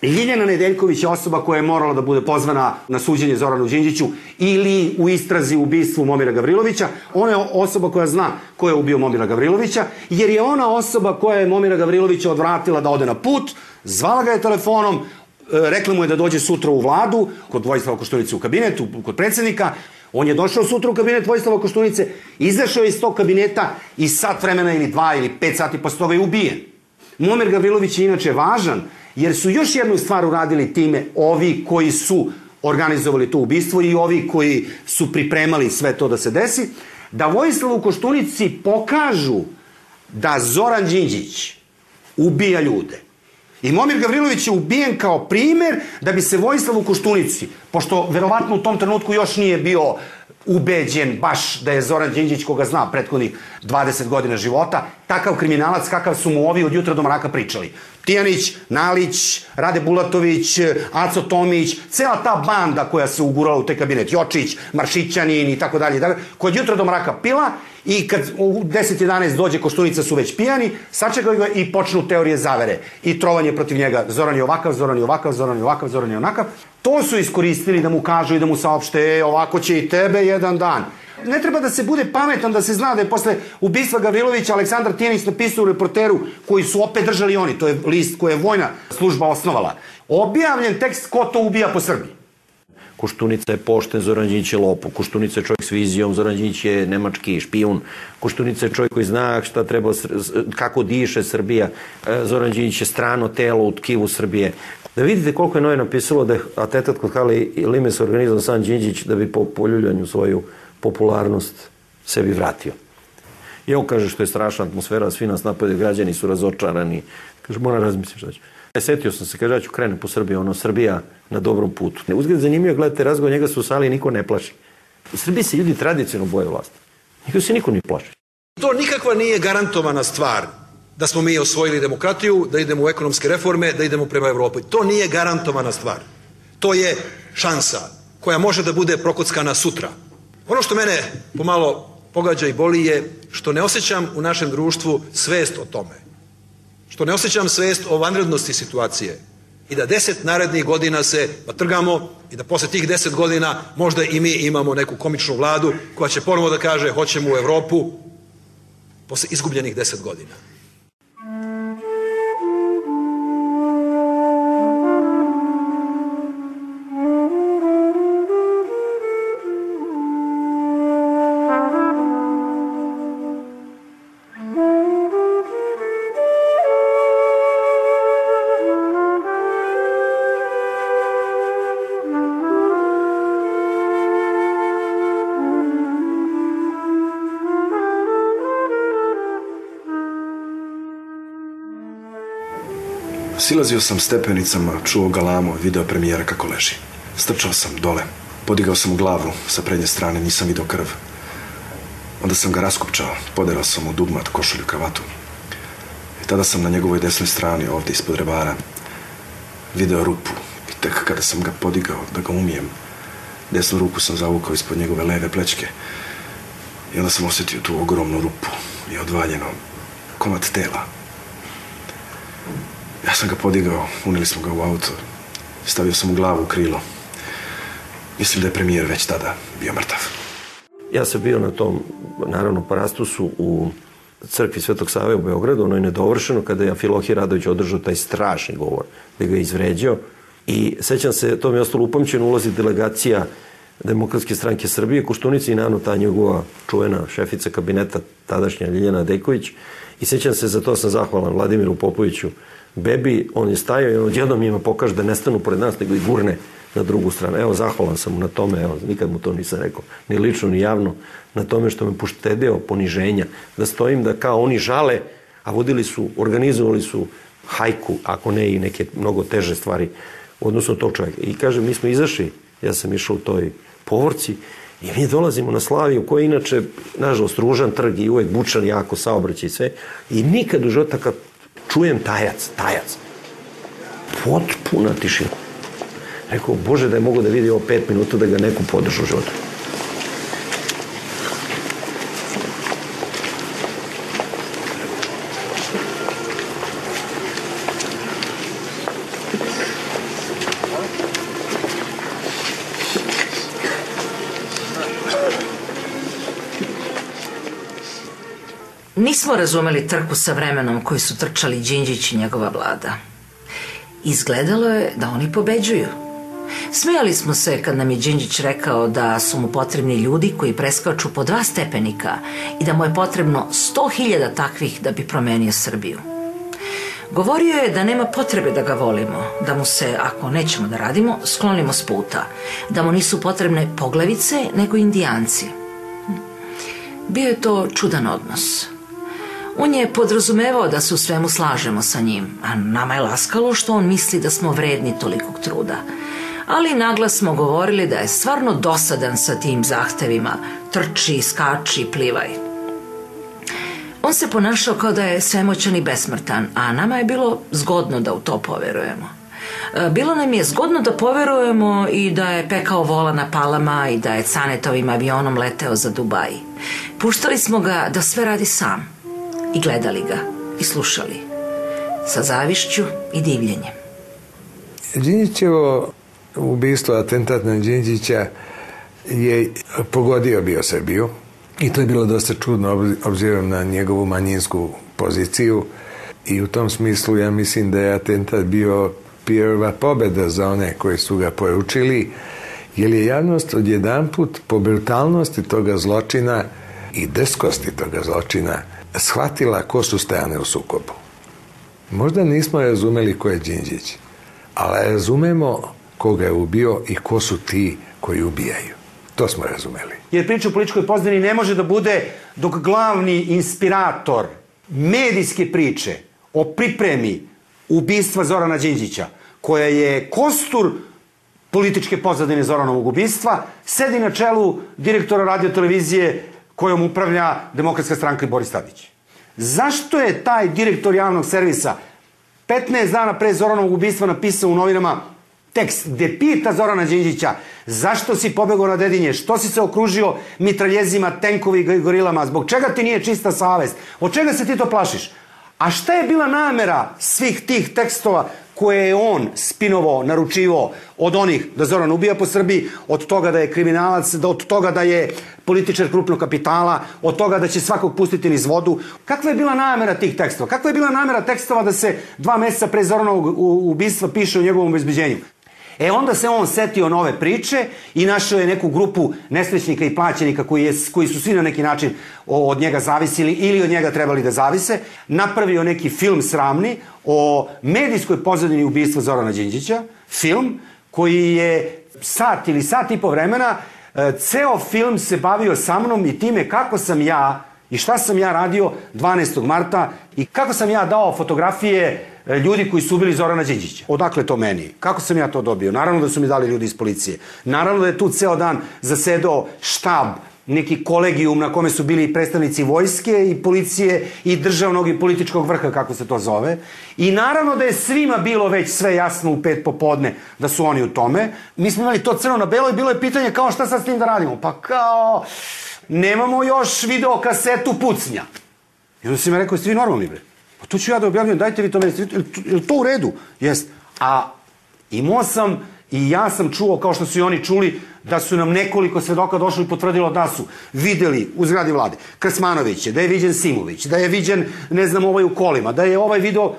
Ljiljana Nedeljković je osoba koja je morala da bude pozvana na suđenje Zoranu Đinđiću ili u istrazi ubistvu Momira Gavrilovića. Ona je osoba koja zna ko je ubio Momira Gavrilovića, jer je ona osoba koja je Momira Gavrilovića odvratila da ode na put, zvala ga je telefonom, e, rekla mu je da dođe sutra u vladu, kod Vojislava Koštunice u kabinetu, kod predsednika, On je došao sutra u kabinet Vojislava Koštunice, izašao iz tog kabineta i sat vremena ili dva ili pet sati posle toga je ubijen. Momir Gavrilović je inače važan jer su još jednu stvar uradili time ovi koji su organizovali to ubistvo i ovi koji su pripremali sve to da se desi, da Vojislavu Koštunici pokažu da Zoran Đinđić ubija ljude. I Momir Gavrilović je ubijen kao primer da bi se Vojislavu Koštunici, pošto verovatno u tom trenutku još nije bio ubeđen baš da je Zoran Đinđić, koga zna prethodnih 20 godina života, takav kriminalac kakav su mu ovi od jutra do mraka pričali. Tijanić, Nalić, Rade Bulatović, Aco Tomić, cela ta banda koja se ugurala u taj kabinet, Jočić, Maršićanin i tako dalje, koja od jutra do mraka pila i kad u 10-11 dođe Koštunica su već pijani, sačekaju ga i počnu teorije zavere i trovanje protiv njega. Zoran je ovakav, Zoran je ovakav, Zoran je ovakav, Zoran je onakav. To su iskoristili da mu kažu i da mu saopšte, e, ovako će i tebe jedan dan. Ne treba da se bude pametan da se zna da je posle ubistva Gavrilovića Aleksandar Tijanić napisao u reporteru koji su opet držali oni, to je list koje je vojna služba osnovala. Objavljen tekst ko to ubija po Srbiji. Koštunica je pošten, Zoran Đinjić je lopo. Koštunica je čovjek s vizijom, Zoran Đinjić je nemački špijun. Koštunica je čovjek koji zna šta treba, kako diše Srbija. E, Zoran Đinjić je strano telo u tkivu Srbije. Da vidite koliko je Noje napisalo da je atentat kod Hali Limes organizovan sam Đinđić da bi po poljuljanju svoju popularnost sebi vratio. I on kaže što je strašna atmosfera, svi nas napadaju, građani su razočarani. Kaže, moram razmisliti šta ću. E, setio sam se, kaže, ja ću krenem po Srbiji, ono, Srbija na dobrom putu. Ne, uzgled zanimljivo, gledate razgovor, njega su u sali i niko ne plaši. U Srbiji se ljudi tradicionalno boje vlasti. Njega se niko ne plaši. To nikakva nije garantovana stvar da smo mi osvojili demokratiju, da idemo u ekonomske reforme, da idemo prema Evropi. To nije garantovana stvar. To je šansa koja može da bude prokockana sutra. Ono što mene pomalo pogađa i boli je što ne osjećam u našem društvu svest o tome. Što ne osjećam svest o vanrednosti situacije. i da deset narednih godina se trgamo i da posle tih deset godina možda i mi imamo neku komičnu vladu koja će ponovo da kaže hoćemo u Evropu posle izgubljenih deset godina. Silazio sam stepenicama, čuo galamu, video premijera kako leži. Strčao sam dole. Podigao sam glavu sa prednje strane, nisam video krv. Onda sam ga raskupčao, poderao sam mu dugmat, košulju, kravatu. I tada sam na njegovoj desnoj strani, ovde ispod revara, video rupu. I tek kada sam ga podigao da ga umijem, desnu ruku sam zavukao ispod njegove leve plečke. I onda sam osetio tu ogromnu rupu i odvaljeno komad tela sam ga podigao, unili smo ga u auto, stavio sam mu glavu u krilo. Mislim da je premijer već tada bio mrtav. Ja sam bio na tom, naravno, parastusu u crkvi Svetog Save u Beogradu, ono je nedovršeno, kada je Afilohije Radović održao taj strašni govor, da ga je izvređao. I sećam se, to mi je ostalo upamćeno, ulazi delegacija Demokratske stranke Srbije, Kuštunica i naravno ta njegova čuvena šefica kabineta, tadašnja Ljiljana Dejković. I sećam se, za to sam zahvalan Vladimiru Popoviću, bebi, on je stajao i on odjednom ima pokaže da ne stanu pored nas, nego i gurne na drugu stranu. Evo, zahvalan sam mu na tome, evo, nikad mu to nisam rekao, ni lično, ni javno, na tome što me poštedeo poniženja, da stojim da kao oni žale, a vodili su, organizovali su hajku, ako ne i neke mnogo teže stvari na tog čovjeka. I kaže, mi smo izašli, ja sam išao u toj povorci i mi dolazimo na Slaviju, koja je inače, nažalost, ružan trg i uvek bučan jako saobraćaj i sve. I nikad u života kad čujem tajac, tajac. Potpuna tišina. Rekao, Bože da je mogo da vidi ovo pet minuta da ga neko podrži u životu. Nismo razumeli trku sa vremenom koju su trčali Đinđić i njegova vlada. Izgledalo je da oni pobeđuju. Smijali smo se kad nam je Đinđić rekao da su mu potrebni ljudi koji preskaču po dva stepenika i da mu je potrebno 100.000 takvih da bi promenio Srbiju. Govorio je da nema potrebe da ga volimo, da mu se, ako nećemo da radimo, sklonimo s puta, da mu nisu potrebne poglavice, nego indijanci. Bio je to čudan odnos. On je podrazumevao da se u svemu slažemo sa njim, a nama je laskalo što on misli da smo vredni tolikog truda. Ali naglas smo govorili da je stvarno dosadan sa tim zahtevima, trči, skači, plivaj. On se ponašao kao da je svemoćan i besmrtan, a nama je bilo zgodno da u to poverujemo. E, bilo nam je zgodno da poverujemo i da je pekao vola na palama i da je canetovim avionom leteo za Dubaji. Puštali smo ga da sve radi sam i gledali ga i slušali sa zavišću i divljenjem. Đinđićevo ubistvo, atentat na Đinđića je pogodio bio Srbiju i to je bilo dosta čudno obzirom na njegovu manjinsku poziciju i u tom smislu ja mislim da je atentat bio prva pobeda za one koji su ga poručili jer je javnost odjedan put po brutalnosti toga zločina i drskosti toga zločina shvatila ko su strane u sukobu. Možda nismo razumeli ko je Đinđić, ali razumemo koga je ubio i ko su ti koji ubijaju. To smo razumeli. Jer priča o političkoj pozdani ne može da bude dok glavni inspirator medijske priče o pripremi ubistva Zorana Đinđića, koja je kostur političke pozadine Zoranovog ubistva, sedi na čelu direktora radiotelevizije kojom upravlja Demokratska stranka i Boris Tadić. Zašto je taj direktor javnog servisa 15 dana pre Zoranovog ubistva napisao u novinama tekst gde pita Zorana Đinđića zašto si pobegao na dedinje, što si se okružio mitraljezima, tenkovi i gorilama, zbog čega ti nije čista savest, od čega se ti to plašiš? A šta je bila namera svih tih tekstova koje je on spinovao, naručivo od onih da Zoran ubija po Srbiji, od toga da je kriminalac, da od toga da je političar krupnog kapitala, od toga da će svakog pustiti niz vodu. Kakva je bila namera tih tekstova? Kakva je bila namera tekstova da se dva meseca pre Zoranovog ubistva piše o njegovom obezbeđenju? E onda se on setio nove priče i našao je neku grupu nesrećnika i plaćenika koji, je, koji su svi na neki način od njega zavisili ili od njega trebali da zavise. Napravio neki film sramni o medijskoj pozadini ubistva Zorana Đinđića. Film koji je sat ili sat i po vremena e, ceo film se bavio sa mnom i time kako sam ja i šta sam ja radio 12. marta i kako sam ja dao fotografije ljudi koji su ubili Zorana Đinđića. Odakle to meni? Kako sam ja to dobio? Naravno da su mi dali ljudi iz policije. Naravno da je tu ceo dan zasedao štab neki kolegijum na kome su bili predstavnici vojske i policije i državnog i političkog vrha, kako se to zove. I naravno da je svima bilo već sve jasno u pet popodne da su oni u tome. Mi smo imali to crno na belo i bilo je pitanje kao šta sad s tim da radimo? Pa kao, nemamo još video kasetu pucnja. I onda si mi rekao, jeste vi normalni bre? Pa to ću ja da objavljujem, dajte vi to meni, je to u redu? Jest. A imao sam i ja sam čuo, kao što su i oni čuli, da su nam nekoliko svedoka došli i potvrdilo da su videli u zgradi vlade Krsmanović, da je viđen Simović, da je viđen, ne znam, ovaj u kolima, da je ovaj video,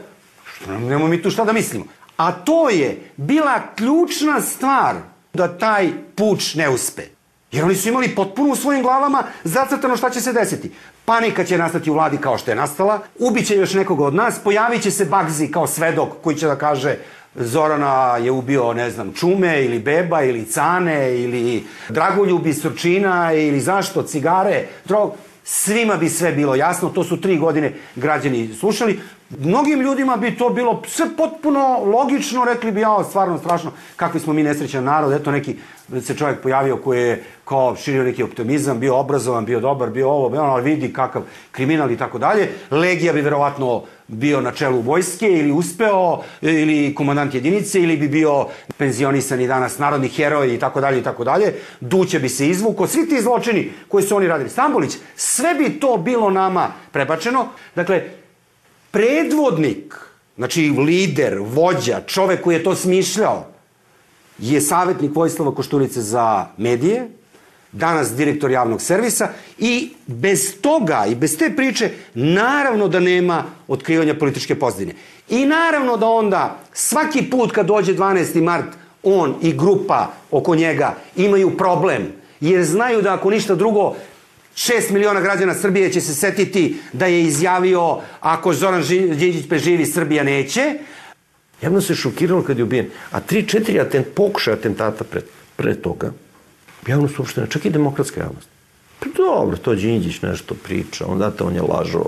nemamo mi tu šta da mislimo. A to je bila ključna stvar da taj puč ne uspe. Jer oni su imali potpuno u svojim glavama zacrtano šta će se desiti. Panika će nastati u vladi kao što je nastala, ubiće još nekoga od nas, pojavit će se Bagzi kao svedok koji će da kaže Zorana je ubio, ne znam, Čume ili Beba ili Cane ili Dragoljubi Surčina ili zašto, cigare, drog. Svima bi sve bilo jasno, to su tri godine građani slušali. Mnogim ljudima bi to bilo sve potpuno logično, rekli bi, ja, stvarno strašno, kakvi smo mi nesrećan narod, eto neki se čovjek pojavio koji je kao širio neki optimizam, bio obrazovan, bio dobar, bio ovo, ono, vidi kakav kriminal i tako dalje. Legija bi verovatno bio na čelu vojske ili uspeo, ili komandant jedinice, ili bi bio penzionisan i danas narodni heroj i tako dalje i tako dalje. Duće bi se izvuko. Svi ti zločini koji su oni radili. Stambolić, sve bi to bilo nama prebačeno. Dakle, predvodnik, znači lider, vođa, čovek koji je to smišljao, je savjetnik Vojislava Koštunice za medije, danas direktor javnog servisa i bez toga i bez te priče naravno da nema otkrivanja političke pozdine. I naravno da onda svaki put kad dođe 12. mart on i grupa oko njega imaju problem jer znaju da ako ništa drugo 6 miliona građana Srbije će se setiti da je izjavio ako Zoran Đinđić preživi, Srbija neće. Javno se šokiralo kad je ubijen. A tri, četiri atent, pokušaj atentata pre, pre toga, javnost uopšte čak i demokratska javnost. Pa dobro, to Đinđić nešto priča, on date, on je lažo,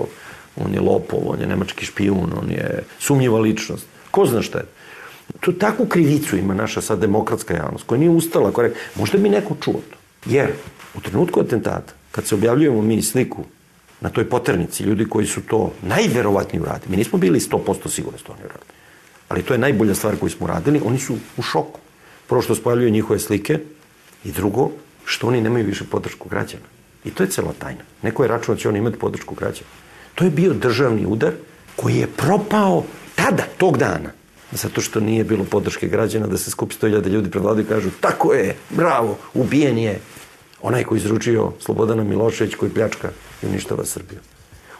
on je lopov, on je nemački špijun, on je sumnjiva ličnost. Ko zna šta je? To takvu krivicu ima naša sad demokratska javnost, koja nije ustala, koja je, možda bi neko čuo to. Jer u trenutku atentata, kad se objavljujemo mi sliku na toj poternici, ljudi koji su to najverovatniji uradili, mi nismo bili 100% sigurni što da oni uradili, ali to je najbolja stvar koju smo uradili, oni su u šoku. Prvo što spojavljuju njihove slike, I drugo, što oni nemaju više podršku građana. I to je cela tajna. Neko je računao da će oni imati podršku građana. To je bio državni udar koji je propao tada, tog dana. Zato što nije bilo podrške građana da se skupi 100.000 ljudi pred vladu i kažu tako je, bravo, ubijen je onaj koji izručio Slobodana Milošević koji pljačka i uništava Srbiju.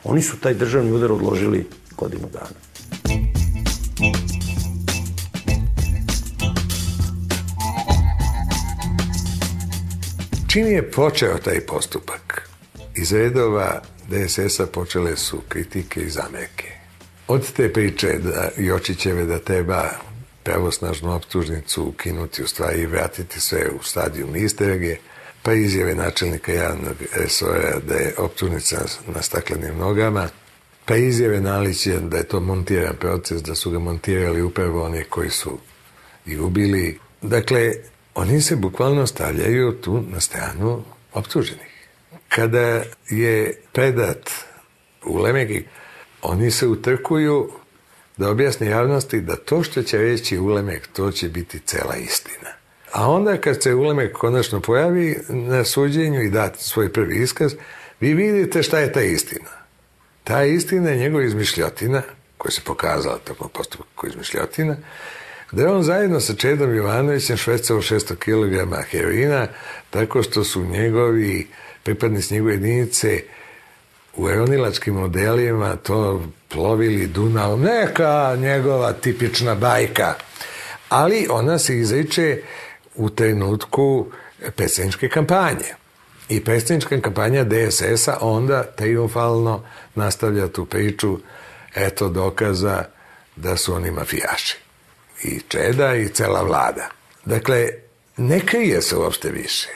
Oni su taj državni udar odložili godinu dana. Čim je počeo taj postupak, iz redova DSS-a počele su kritike i zamerke. Od te priče da Jočićeve da treba pravosnažnu optužnicu ukinuti u stvari i vratiti sve u stadijum istrage, pa izjave načelnika javnog resora da je optužnica na staklenim nogama, pa izjave Nalića da je to montiran proces, da su ga montirali upravo oni koji su i ubili. Dakle, oni se bukvalno stavljaju tu na stranu optuženih. Kada je predat u Lemegi, oni se utrkuju da objasne javnosti da to što će reći Ulemek, to će biti cela istina. A onda kad se Ulemek konačno pojavi na suđenju i da svoj prvi iskaz, vi vidite šta je ta istina. Ta istina je njegova izmišljotina koja se pokazala tokom postupka izmišljotina, da je on zajedno sa Čedom Jovanovićem švecao 600 kg heroina, tako što su njegovi pripadnici njegove jedinice u eonilačkim modelima to plovili Dunavom, neka njegova tipična bajka, ali ona se izriče u trenutku peseničke kampanje. I pesenička kampanja DSS-a onda triumfalno nastavlja tu priču, eto dokaza da su oni mafijaši. I Čeda i cela vlada. Dakle, ne krije se uopšte više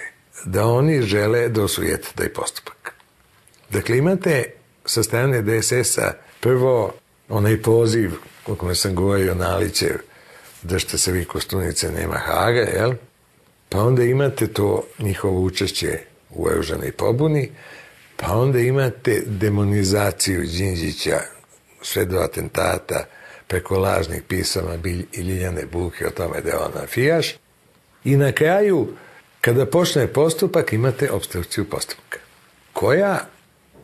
da oni žele da osujete taj postupak. Dakle, imate sa strane DSS-a prvo onaj poziv o kome sam govorio Nalićev držite se vi kostunice, nema Haga, jel? Pa onda imate to njihovo učešće u Eužanoj pobuni, pa onda imate demonizaciju Đinđića sve do atentata preko lažnih pisama Bilj i Ljiljane Buke o tome da je on mafijaš. I na kraju, kada počne postupak, imate obstrukciju postupka, koja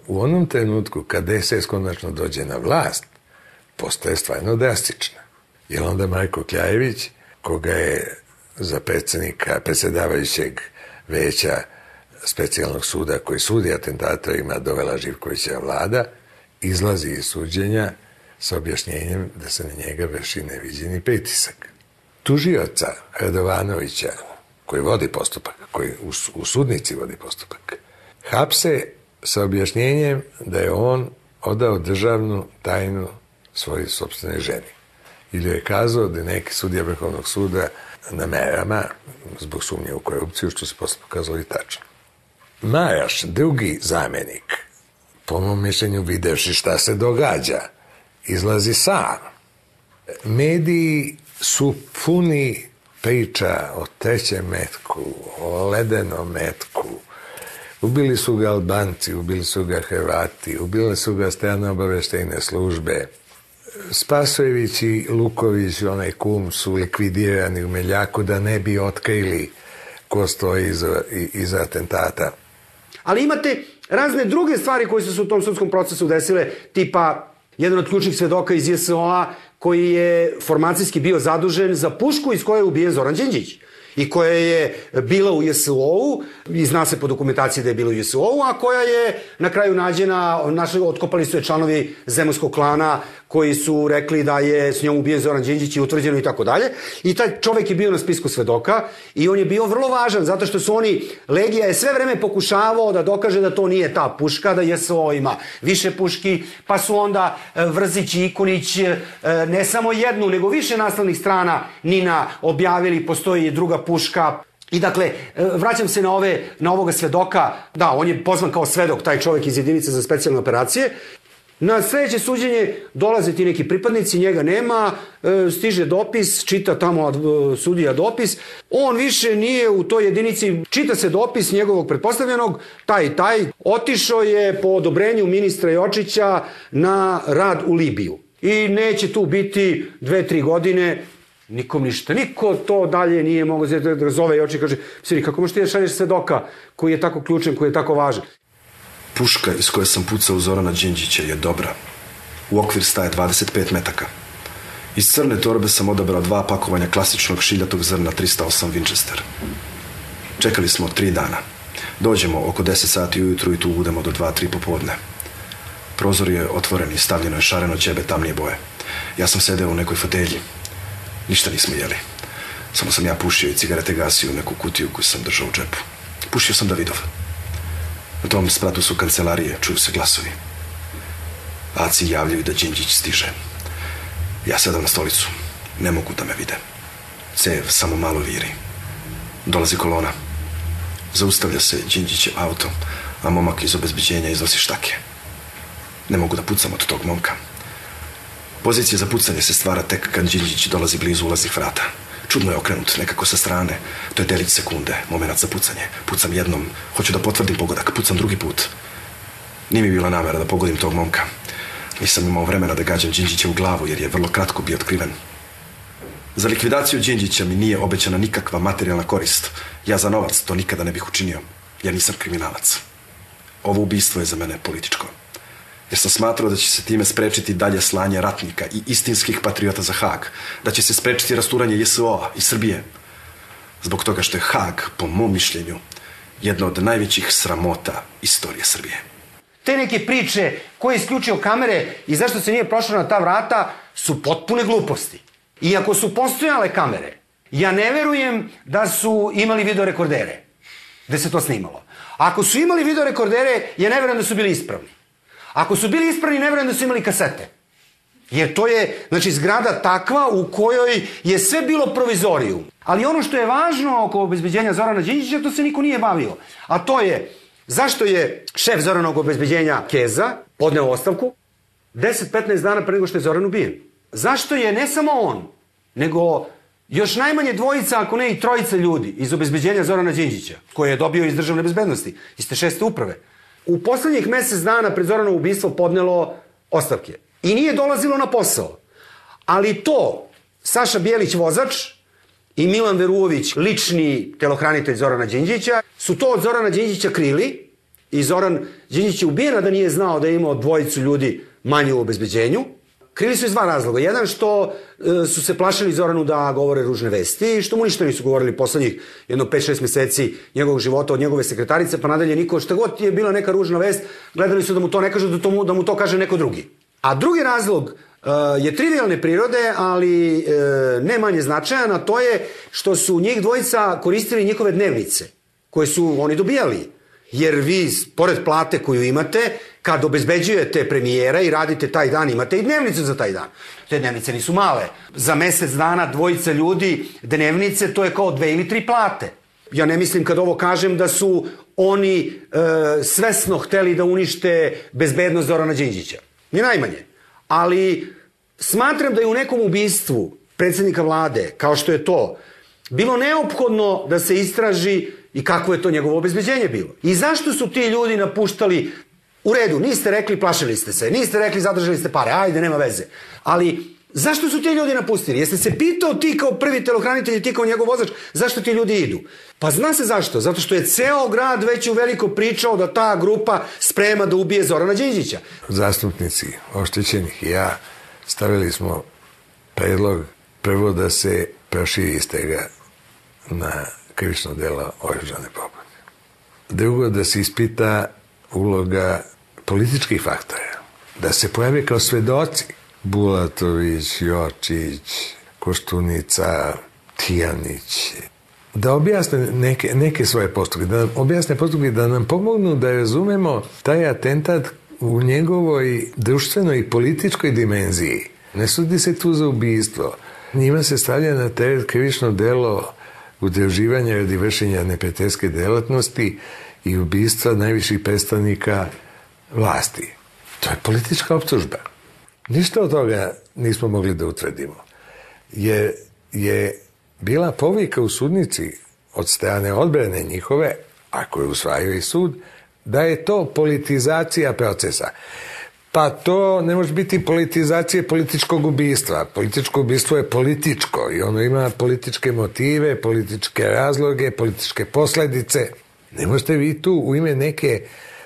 u onom trenutku kada SS konačno dođe na vlast, postaje stvarno drastična. Jer onda Marko Kljajević, koga je za predsednika, predsedavajućeg veća specijalnog suda koji sudi atentatorima dovela Živkovića vlada, izlazi iz suđenja sa objašnjenjem da se na njega vrši neviđeni pritisak. Tužioca Radovanovića, koji vodi postupak, koji u, u sudnici vodi postupak, hapse sa objašnjenjem da je on odao državnu tajnu svojoj sobstvenoj ženi. Ili je kazao da neki sudija Vrhovnog suda na merama zbog sumnje u korupciju, što se posle pokazalo i tačno. Majaš, drugi zamenik, po mom mišljenju videvši šta se događa, izlazi sam. Mediji su puni priča o trećem metku, o ledenom metku. Ubili su ga Albanci, ubili su ga Hrvati, ubili su ga strane obaveštejne službe. Spasojević i Luković, onaj kum, su likvidirani u Meljaku da ne bi otkrili ko stoji iza, iza atentata. Ali imate razne druge stvari koje su se u tom sudskom procesu desile, tipa jedan od ključnih svedoka iz JSO-a koji je formacijski bio zadužen za pušku iz koje je ubijen Zoran Đinđić i koja je bila u JSO-u, i zna se po dokumentaciji da je bila u JSO-u, a koja je na kraju nađena, naši, otkopali su je članovi zemljskog klana koji su rekli da je s njom ubijen Zoran Đinđić i utvrđeno i tako dalje. I taj čovek je bio na spisku svedoka i on je bio vrlo važan zato što su oni, Legija je sve vreme pokušavao da dokaže da to nije ta puška, da JSO ima više puški, pa su onda e, Vrzić i Ikonić e, ne samo jednu, nego više nastavnih strana Nina objavili, postoji druga puška, I dakle, e, vraćam se na, ove, na ovoga svedoka, da, on je pozvan kao svedok, taj čovek iz jedinice za specijalne operacije, Na sledeće suđenje dolaze ti neki pripadnici, njega nema, e, stiže dopis, čita tamo e, sudija dopis, on više nije u toj jedinici, čita se dopis njegovog pretpostavljenog, taj taj, otišao je po odobrenju ministra Jočića na rad u Libiju. I neće tu biti dve, tri godine, nikom ništa. Niko to dalje nije mogao da zove Jočić kaže, siri, kako možeš ti da šalješ svedoka koji je tako ključan, koji je tako važan? Puška iz koje sam pucao Zorana Đinđića je dobra. U okvir staje 25 metaka. Iz crne torbe sam odabrao dva pakovanja klasičnog šiljatog zrna 308 Winchester. Čekali smo tri dana. Dođemo oko 10 sati ujutru i tu budemo do 2-3 popodne. Prozor je otvoren i stavljeno je šareno ćebe tamnije boje. Ja sam sedeo u nekoj fotelji. Ništa nismo jeli. Samo sam ja pušio i cigarete gasio u neku kutiju koju sam držao u džepu. Pušio sam Davidov. Na tom spratu su kancelarije, čuju se glasovi. Aci javljaju da Đinđić stiže. Ja sedam na stolicu. Ne mogu da me vide. Cev samo malo viri. Dolazi kolona. Zaustavlja se Đinđićev auto, a momak iz obezbeđenja iznosi štake. Ne mogu da pucam od tog momka. Pozicija za pucanje se stvara tek kad Đinđić dolazi blizu ulaznih vrata. Čudno je okrenut, nekako sa strane. To je delić sekunde, moment za pucanje. Pucam jednom, hoću da potvrdim pogodak, pucam drugi put. Nije mi bila namera da pogodim tog momka. Nisam imao vremena da gađam Đinđića u glavu, jer je vrlo kratko bio otkriven. Za likvidaciju Đinđića mi nije obećana nikakva materijalna korist. Ja za novac to nikada ne bih učinio. Ja nisam kriminalac. Ovo ubistvo je za mene političko. Jer sam smatrao da će se time sprečiti dalje slanje ratnika i istinskih patriota za Hag, da će se sprečiti rasturanje JSO-a i Srbije, zbog toga što je Hag, po mom mišljenju, jedna od najvećih sramota istorije Srbije. Te neke priče ko je isključio kamere i zašto se nije prošao na ta vrata su potpune gluposti. I ako su postojale kamere, ja ne verujem da su imali videorekordere gde se to snimalo. Ako su imali videorekordere, ja ne verujem da su bili ispravni. Ako su bili ispravni, ne verujem da su imali kasete. Jer to je, znači, zgrada takva u kojoj je sve bilo provizorijum. Ali ono što je važno oko obezbeđenja Zorana Đinđića, to se niko nije bavio. A to je, zašto je šef Zoranog obezbeđenja Keza podneo ostavku 10-15 dana pre nego što je Zoran ubijen? Zašto je ne samo on, nego još najmanje dvojica, ako ne i trojica ljudi iz obezbeđenja Zorana Đinđića, koje je dobio iz državne bezbednosti, iz te šeste uprave, u poslednjih mesec dana pred Zoranovo ubistvo podnelo ostavke. I nije dolazilo na posao. Ali to, Saša Bijelić vozač i Milan Veruović, lični telohranitelj Zorana Đinđića, su to od Zorana Đinđića krili i Zoran Đinđić je ubijen, da nije znao da je imao dvojicu ljudi manje u obezbeđenju. Krili su iz dva razloga. Jedan što e, su se plašili Zoranu da govore ružne vesti i što mu ništa nisu govorili poslednjih jedno 5-6 meseci njegovog života od njegove sekretarice, pa nadalje niko šta god je bila neka ružna vest, gledali su da mu to ne kažu, da, to da mu to kaže neko drugi. A drugi razlog uh, je trivialne prirode, ali uh, ne manje značajan, a to je što su njih dvojica koristili njihove dnevnice, koje su oni dobijali. Jer vi, pored plate koju imate, kad obezbeđujete premijera i radite taj dan, imate i dnevnicu za taj dan. Te dnevnice nisu male. Za mesec dana dvojica ljudi dnevnice, to je kao dve ili tri plate. Ja ne mislim kad ovo kažem da su oni e, svesno hteli da unište bezbednost Zorana Đinđića. Ni najmanje. Ali smatram da je u nekom ubistvu predsednika vlade, kao što je to, bilo neophodno da se istraži i kako je to njegovo obezbeđenje bilo. I zašto su ti ljudi napuštali U redu, niste rekli, plašili ste se, niste rekli, zadržali ste pare, ajde, nema veze. Ali Zašto su ti ljudi napustili? Jeste se pitao ti kao prvi telohranitelj i ti kao njegov vozač, zašto ti ljudi idu? Pa zna se zašto. Zato što je ceo grad već u veliko pričao da ta grupa sprema da ubije Zorana Đinđića. Zastupnici oštećenih i ja stavili smo predlog prvo da se proširi istega na krivično delo oružane pobune. Drugo, da se ispita uloga političkih faktora. Da se pojave kao svedoci Bulatović, Jočić, Koštunica, Tijanić, da objasne neke, neke svoje postupke, da objasne postupke, da nam pomognu da razumemo taj atentat u njegovoj društvenoj i političkoj dimenziji. Ne sudi se tu za ubijstvo. Njima se stavlja na teret krivično delo udruživanja radi vršenja neprijateljske delatnosti i ubistva najviših predstavnika vlasti. To je politička optužba. Ništa od toga nismo mogli da utvrdimo. Je, je bila povika u sudnici od strane odbrane njihove, ako je usvajao i sud, da je to politizacija procesa. Pa to ne može biti politizacija političkog ubistva. Političko ubistvo je političko i ono ima političke motive, političke razloge, političke posledice. Ne možete vi tu u ime neke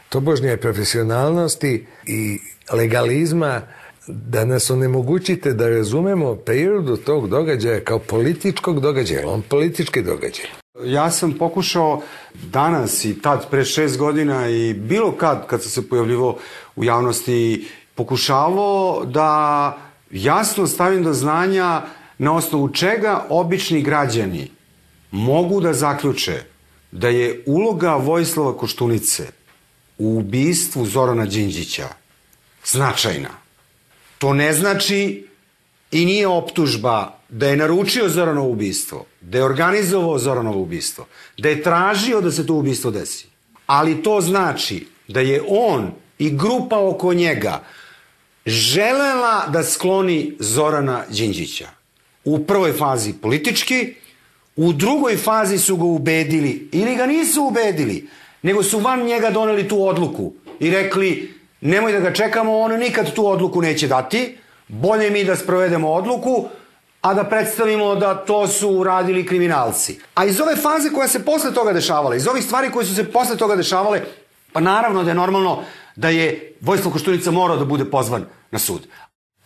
tobožnje profesionalnosti i legalizma da nas onemogućite da razumemo prirodu tog događaja kao političkog događaja, on politički događaj. Ja sam pokušao danas i tad pre šest godina i bilo kad, kad sam se pojavljivo u javnosti, pokušavao da jasno stavim do znanja na osnovu čega obični građani mogu da zaključe da je uloga Vojislava Koštunice u ubistvu Zorana Đinđića značajna. To ne znači i nije optužba da je naručio Zoranovo ubistvo, da je organizovao Zoranovo ubistvo, da je tražio da se to ubistvo desi. Ali to znači da je on i grupa oko njega želela da skloni Zorana Đinđića. U prvoj fazi politički, u drugoj fazi su ga ubedili ili ga nisu ubedili, nego su van njega doneli tu odluku i rekli nemoj da ga čekamo, on nikad tu odluku neće dati, bolje mi da sprovedemo odluku, a da predstavimo da to su uradili kriminalci. A iz ove faze koja se posle toga dešavala, iz ovih stvari koje su se posle toga dešavale, pa naravno da je normalno da je Vojislav Koštunica morao da bude pozvan na sud.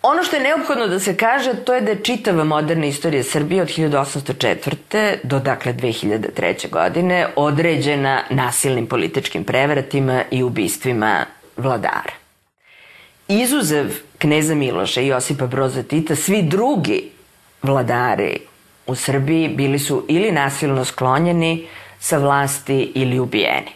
Ono što je neophodno da se kaže, to je da je čitava moderna istorija Srbije od 1804. do dakle 2003. godine određena nasilnim političkim prevratima i ubistvima vladara. Izuzev kneza Miloša i Josipa Broza Tita, svi drugi vladari u Srbiji bili su ili nasilno sklonjeni sa vlasti ili ubijeni.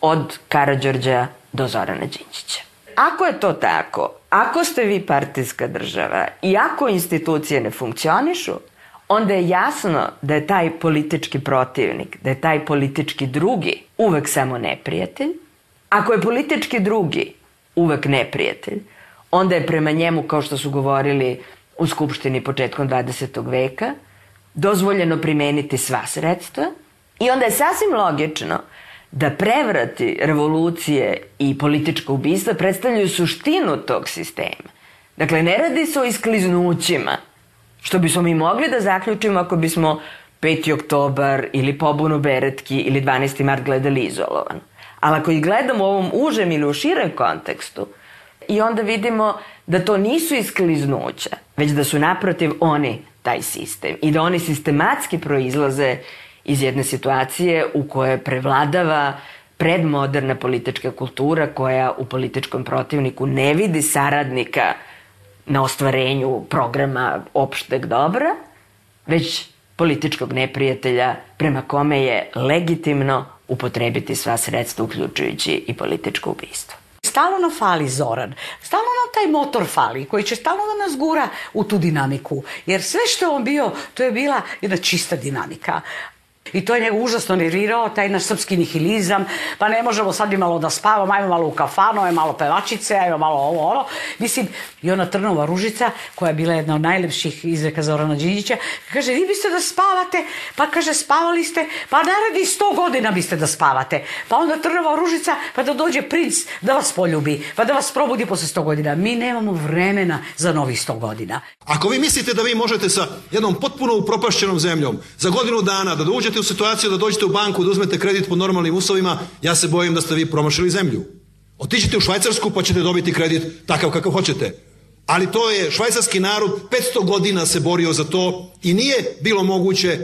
Od Karadžorđa do Zorana Đinđića. Ako je to tako, ako ste vi partijska država i ako institucije ne funkcionišu, onda je jasno da je taj politički protivnik, da je taj politički drugi uvek samo neprijatelj. Ako je politički drugi uvek neprijatelj, onda je prema njemu, kao što su govorili u Skupštini početkom 20. veka, dozvoljeno primeniti sva sredstva i onda je sasvim logično da prevrati revolucije i politička ubistva predstavljaju suštinu tog sistema. Dakle, ne radi se o iskliznućima, što bismo mi mogli da zaključimo ako bismo 5. oktobar ili pobunu Beretki ili 12. mart gledali izolovan. Ali ako ih gledamo u ovom užem ili u širem kontekstu, i onda vidimo da to nisu iskliznuća, već da su naprotiv oni taj sistem i da oni sistematski proizlaze iz jedne situacije u kojoj prevladava predmoderna politička kultura koja u političkom protivniku ne vidi saradnika na ostvarenju programa opšteg dobra, već političkog neprijatelja prema kome je legitimno upotrebiti sva sredstva uključujući i političko ubistvo. Stalno nam fali Zoran, stalno nam taj motor fali koji će stalno da nas gura u tu dinamiku. Jer sve što je on bio, to je bila jedna čista dinamika. I to je njega užasno nervirao, taj naš srpski nihilizam, pa ne možemo sad i malo da spavamo, ajmo malo u kafanu, ajmo malo pevačice, ajmo malo ovo, ono. Mislim, i ona Trnova Ružica, koja je bila jedna od najlepših izreka Zorana Đinđića, kaže, vi biste da spavate, pa kaže, spavali ste, pa naredi sto godina biste da spavate. Pa onda Trnova Ružica, pa da dođe princ da vas poljubi, pa da vas probudi posle sto godina. Mi nemamo vremena za novih sto godina. Ako vi mislite da vi možete sa jednom potpuno upropašćenom zemljom za godinu dana da uđete u situaciju da dođete u banku da uzmete kredit pod normalnim uslovima, ja se bojim da ste vi promašili zemlju. Otiđite u Švajcarsku pa ćete dobiti kredit takav kakav hoćete. Ali to je, švajcarski narod 500 godina se borio za to i nije bilo moguće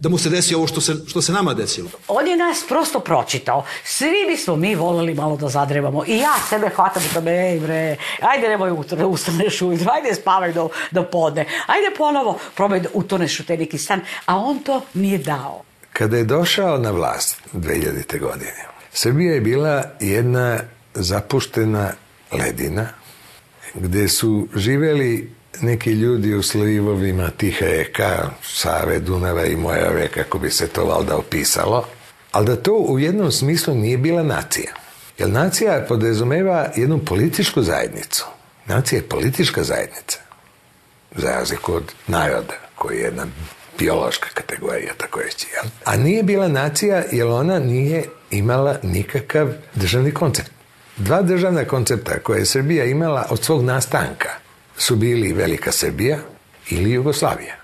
da mu se desi ovo što se, što se nama desilo. On je nas prosto pročitao. Svi bismo mi voleli malo da zadrevamo. I ja sebe hvatam da me, ej bre, ajde nemoj da ustaneš ujutro, ajde spavaj do, do podne, ajde ponovo probaj da utoneš u te neki stan. A on to nije dao. Kada je došao na vlast 2000. godine, Srbija je bila jedna zapuštena ledina gde su živeli neki ljudi u slivovima tiha reka, Save, Dunava i Mojave, kako bi se to valda opisalo, ali da to u jednom smislu nije bila nacija. Jer nacija podrazumeva jednu političku zajednicu. Nacija je politička zajednica, za razliku od naroda, koji je jedna biološka kategorija, tako reći. Jel? A nije bila nacija jer ona nije imala nikakav državni koncept. Dva državna koncepta koje je Srbija imala od svog nastanka su bili Velika Srbija ili Jugoslavija,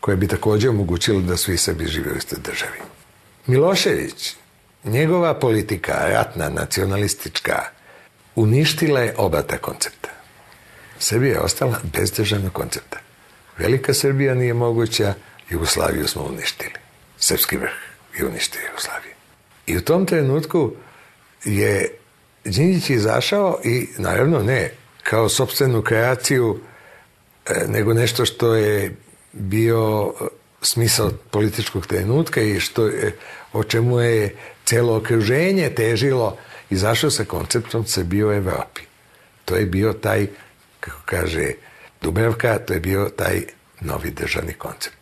koja bi takođe omogućila da svi Srbi žive u istoj državi. Milošević, njegova politika, ratna, nacionalistička, uništila je oba ta koncepta. Srbija je ostala bez državnog koncepta. Velika Srbija nije moguća, Jugoslaviju smo uništili. Srpski vrh je uništio Jugoslaviju. I u tom trenutku je Đinđić izašao i naravno ne kao sobstvenu kreaciju e, nego nešto što je bio smisao političkog trenutka i što je, o čemu je celo okruženje težilo izašao sa konceptom Srbije u Evropi. To je bio taj, kako kaže Dubravka, to je bio taj novi državni koncept.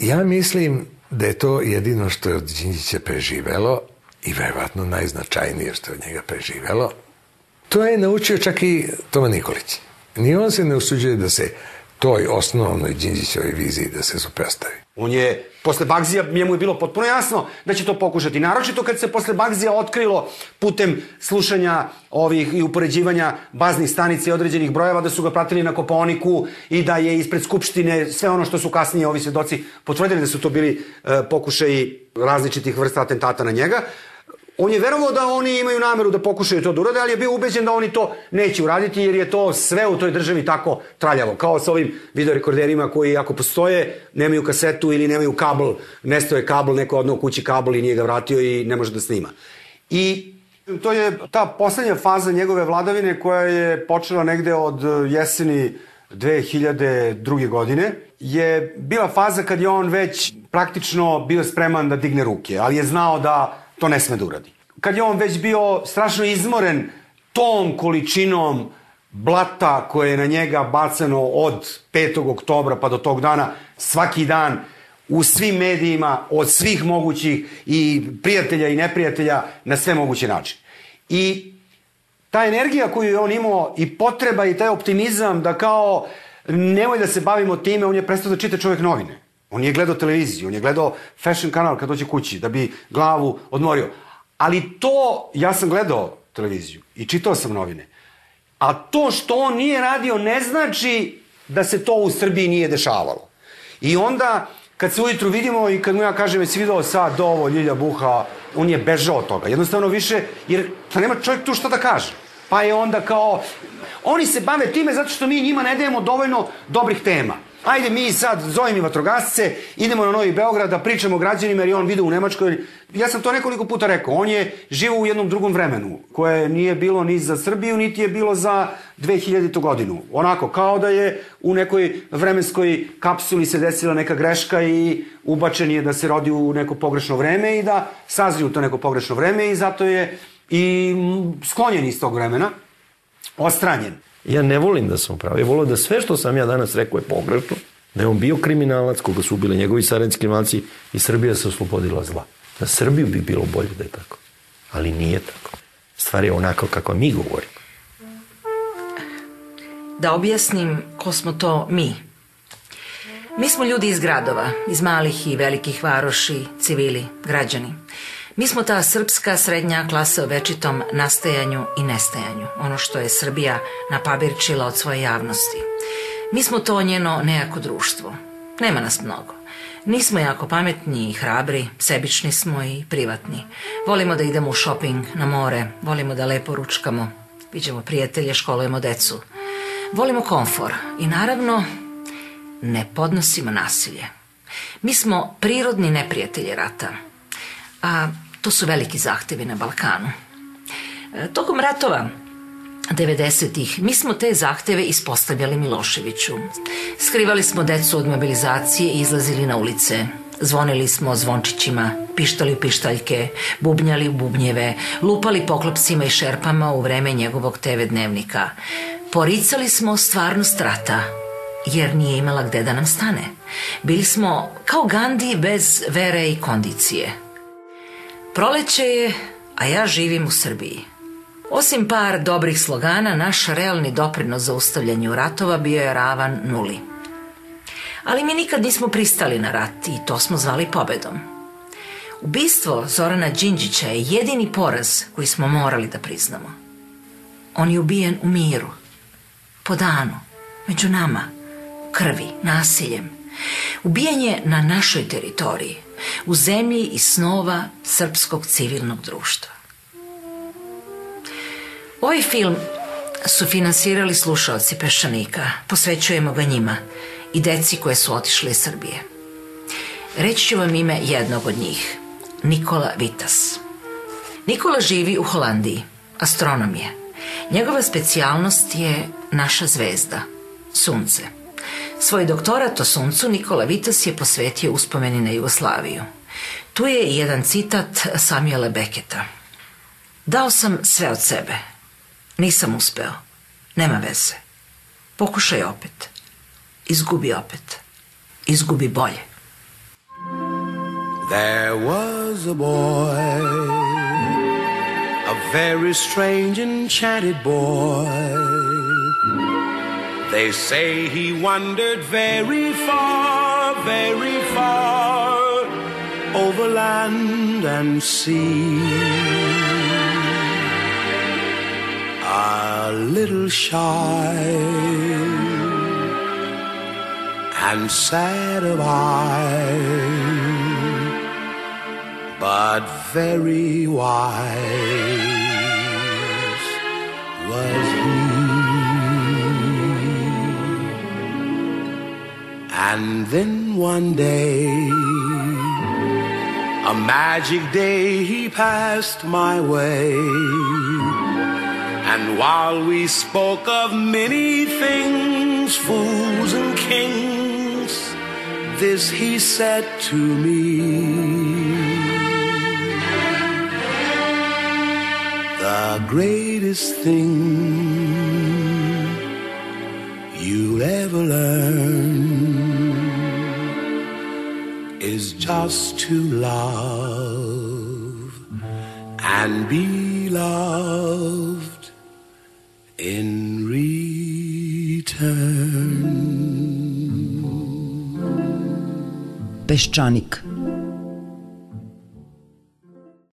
Ja mislim da je to jedino što je od Đinđića preživelo i verovatno najznačajnije što je od njega preživelo. To je naučio čak i Toma Nikolić. Ni on se ne usuđuje da se toj osnovnoj Đinđićevoj viziji da se suprestavi. On je, posle Bagzija, njemu je bilo potpuno jasno da će to pokušati. Naročito kad se posle Bagzija otkrilo putem slušanja ovih i upoređivanja baznih stanica i određenih brojeva da su ga pratili na Koponiku i da je ispred Skupštine sve ono što su kasnije ovi svedoci potvrdili da su to bili e, pokušaji različitih vrsta atentata na njega. On je verovao da oni imaju nameru da pokušaju to da urade, ali je bio ubeđen da oni to neće uraditi jer je to sve u toj državi tako traljavo. Kao sa ovim videorekorderima koji ako postoje, nemaju kasetu ili nemaju kabel, nestoje kabel, neko odnao kući kabel i nije ga vratio i ne može da snima. I to je ta poslednja faza njegove vladavine koja je počela negde od jeseni 2002. godine je bila faza kad je on već praktično bio spreman da digne ruke, ali je znao da to ne sme da uradi. Kad je on već bio strašno izmoren tom količinom blata koje je na njega bacano od 5. oktobra pa do tog dana, svaki dan, u svim medijima, od svih mogućih i prijatelja i neprijatelja, na sve moguće načine. I ta energija koju je on imao i potreba i taj optimizam da kao nemoj da se bavimo time, on je prestao da čita čovjek novine. On je gledao televiziju, on je gledao fashion kanal kad dođe kući, da bi glavu odmorio. Ali to, ja sam gledao televiziju i čitao sam novine. A to što on nije radio ne znači da se to u Srbiji nije dešavalo. I onda, kad se ujutru vidimo i kad mu ja kažem, jesi video sad ovo, Ljilja Buha, on je bežao od toga. Jednostavno više, jer pa nema čovjek tu šta da kaže. Pa je onda kao, oni se bave time zato što mi njima ne dajemo dovoljno dobrih tema. Ajde mi sad zovem i vatrogasce, idemo na Novi Beograd da pričamo građanima jer je on vidio u Nemačkoj. Ja sam to nekoliko puta rekao, on je živo u jednom drugom vremenu koje nije bilo ni za Srbiju, niti je bilo za 2000. godinu. Onako, kao da je u nekoj vremenskoj kapsuli se desila neka greška i ubačen je da se rodi u neko pogrešno vreme i da sazri u to neko pogrešno vreme i zato je i sklonjen iz tog vremena, ostranjen. Ja ne volim da sam pravo. Ja volim da sve što sam ja danas rekao je pogrešno, da je on bio kriminalac, koga su ubili njegovi sarenski kriminalci i Srbija se oslobodila zla. Na Srbiju bi bilo bolje da je tako. Ali nije tako. Stvar je onako kako mi govorimo. Da objasnim ko smo to mi. Mi smo ljudi iz gradova, iz malih i velikih varoši, civili, građani. Mi smo ta srpska srednja klasa o večitom nastajanju i nestajanju, ono što je Srbija napabirčila od svoje javnosti. Mi smo to njeno nejako društvo. Nema nas mnogo. Nismo jako pametni i hrabri, sebični smo i privatni. Volimo da idemo u shopping, na more, volimo da lepo ručkamo, viđemo prijatelje, školujemo decu. Volimo komfor i naravno ne podnosimo nasilje. Mi smo prirodni neprijatelji rata, a to su veliki zahtevi na Balkanu. E, tokom ratova 90-ih mi smo te zahteve ispostavljali Miloševiću. Skrivali smo decu od mobilizacije i izlazili na ulice. Zvonili smo zvončićima, pištali u pištaljke, bubnjali u bubnjeve, lupali poklopcima i šerpama u vreme njegovog TV dnevnika. Poricali smo stvarnost rata, jer nije imala gde da nam stane. Bili smo kao Gandhi bez vere i kondicije. Proleće je, a ja živim u Srbiji. Osim par dobrih slogana, naš realni doprinos za ustavljanju ratova bio je ravan nuli. Ali mi nikad nismo pristali na rat i to smo zvali pobedom. Ubistvo Zorana Đinđića je jedini poraz koji smo morali da priznamo. On je ubijen u miru, po danu, među nama, krvi, nasiljem. Ubijen je na našoj teritoriji, u zemlji i snova srpskog civilnog društva. Ovaj film su finansirali slušalci Peščanika, posvećujemo ga njima i deci koje su otišle iz Srbije. Reći ću vam ime jednog od njih, Nikola Vitas. Nikola živi u Holandiji, astronom je. Njegova specijalnost je naša zvezda, sunce – Svoj doktorat o suncu Nikola Vitas je posvetio uspomeni na Jugoslaviju. Tu je i jedan citat Samuela Beketa. Dao sam sve od sebe. Nisam uspeo. Nema veze. Pokušaj opet. Izgubi opet. Izgubi bolje. There was a boy A very strange enchanted boy They say he wandered very far, very far over land and sea. A little shy and sad of eye, but very wise And then one day, a magic day he passed my way. And while we spoke of many things, fools and kings, this he said to me. The greatest thing you'll ever learn is just to love and be loved in return. Peščanik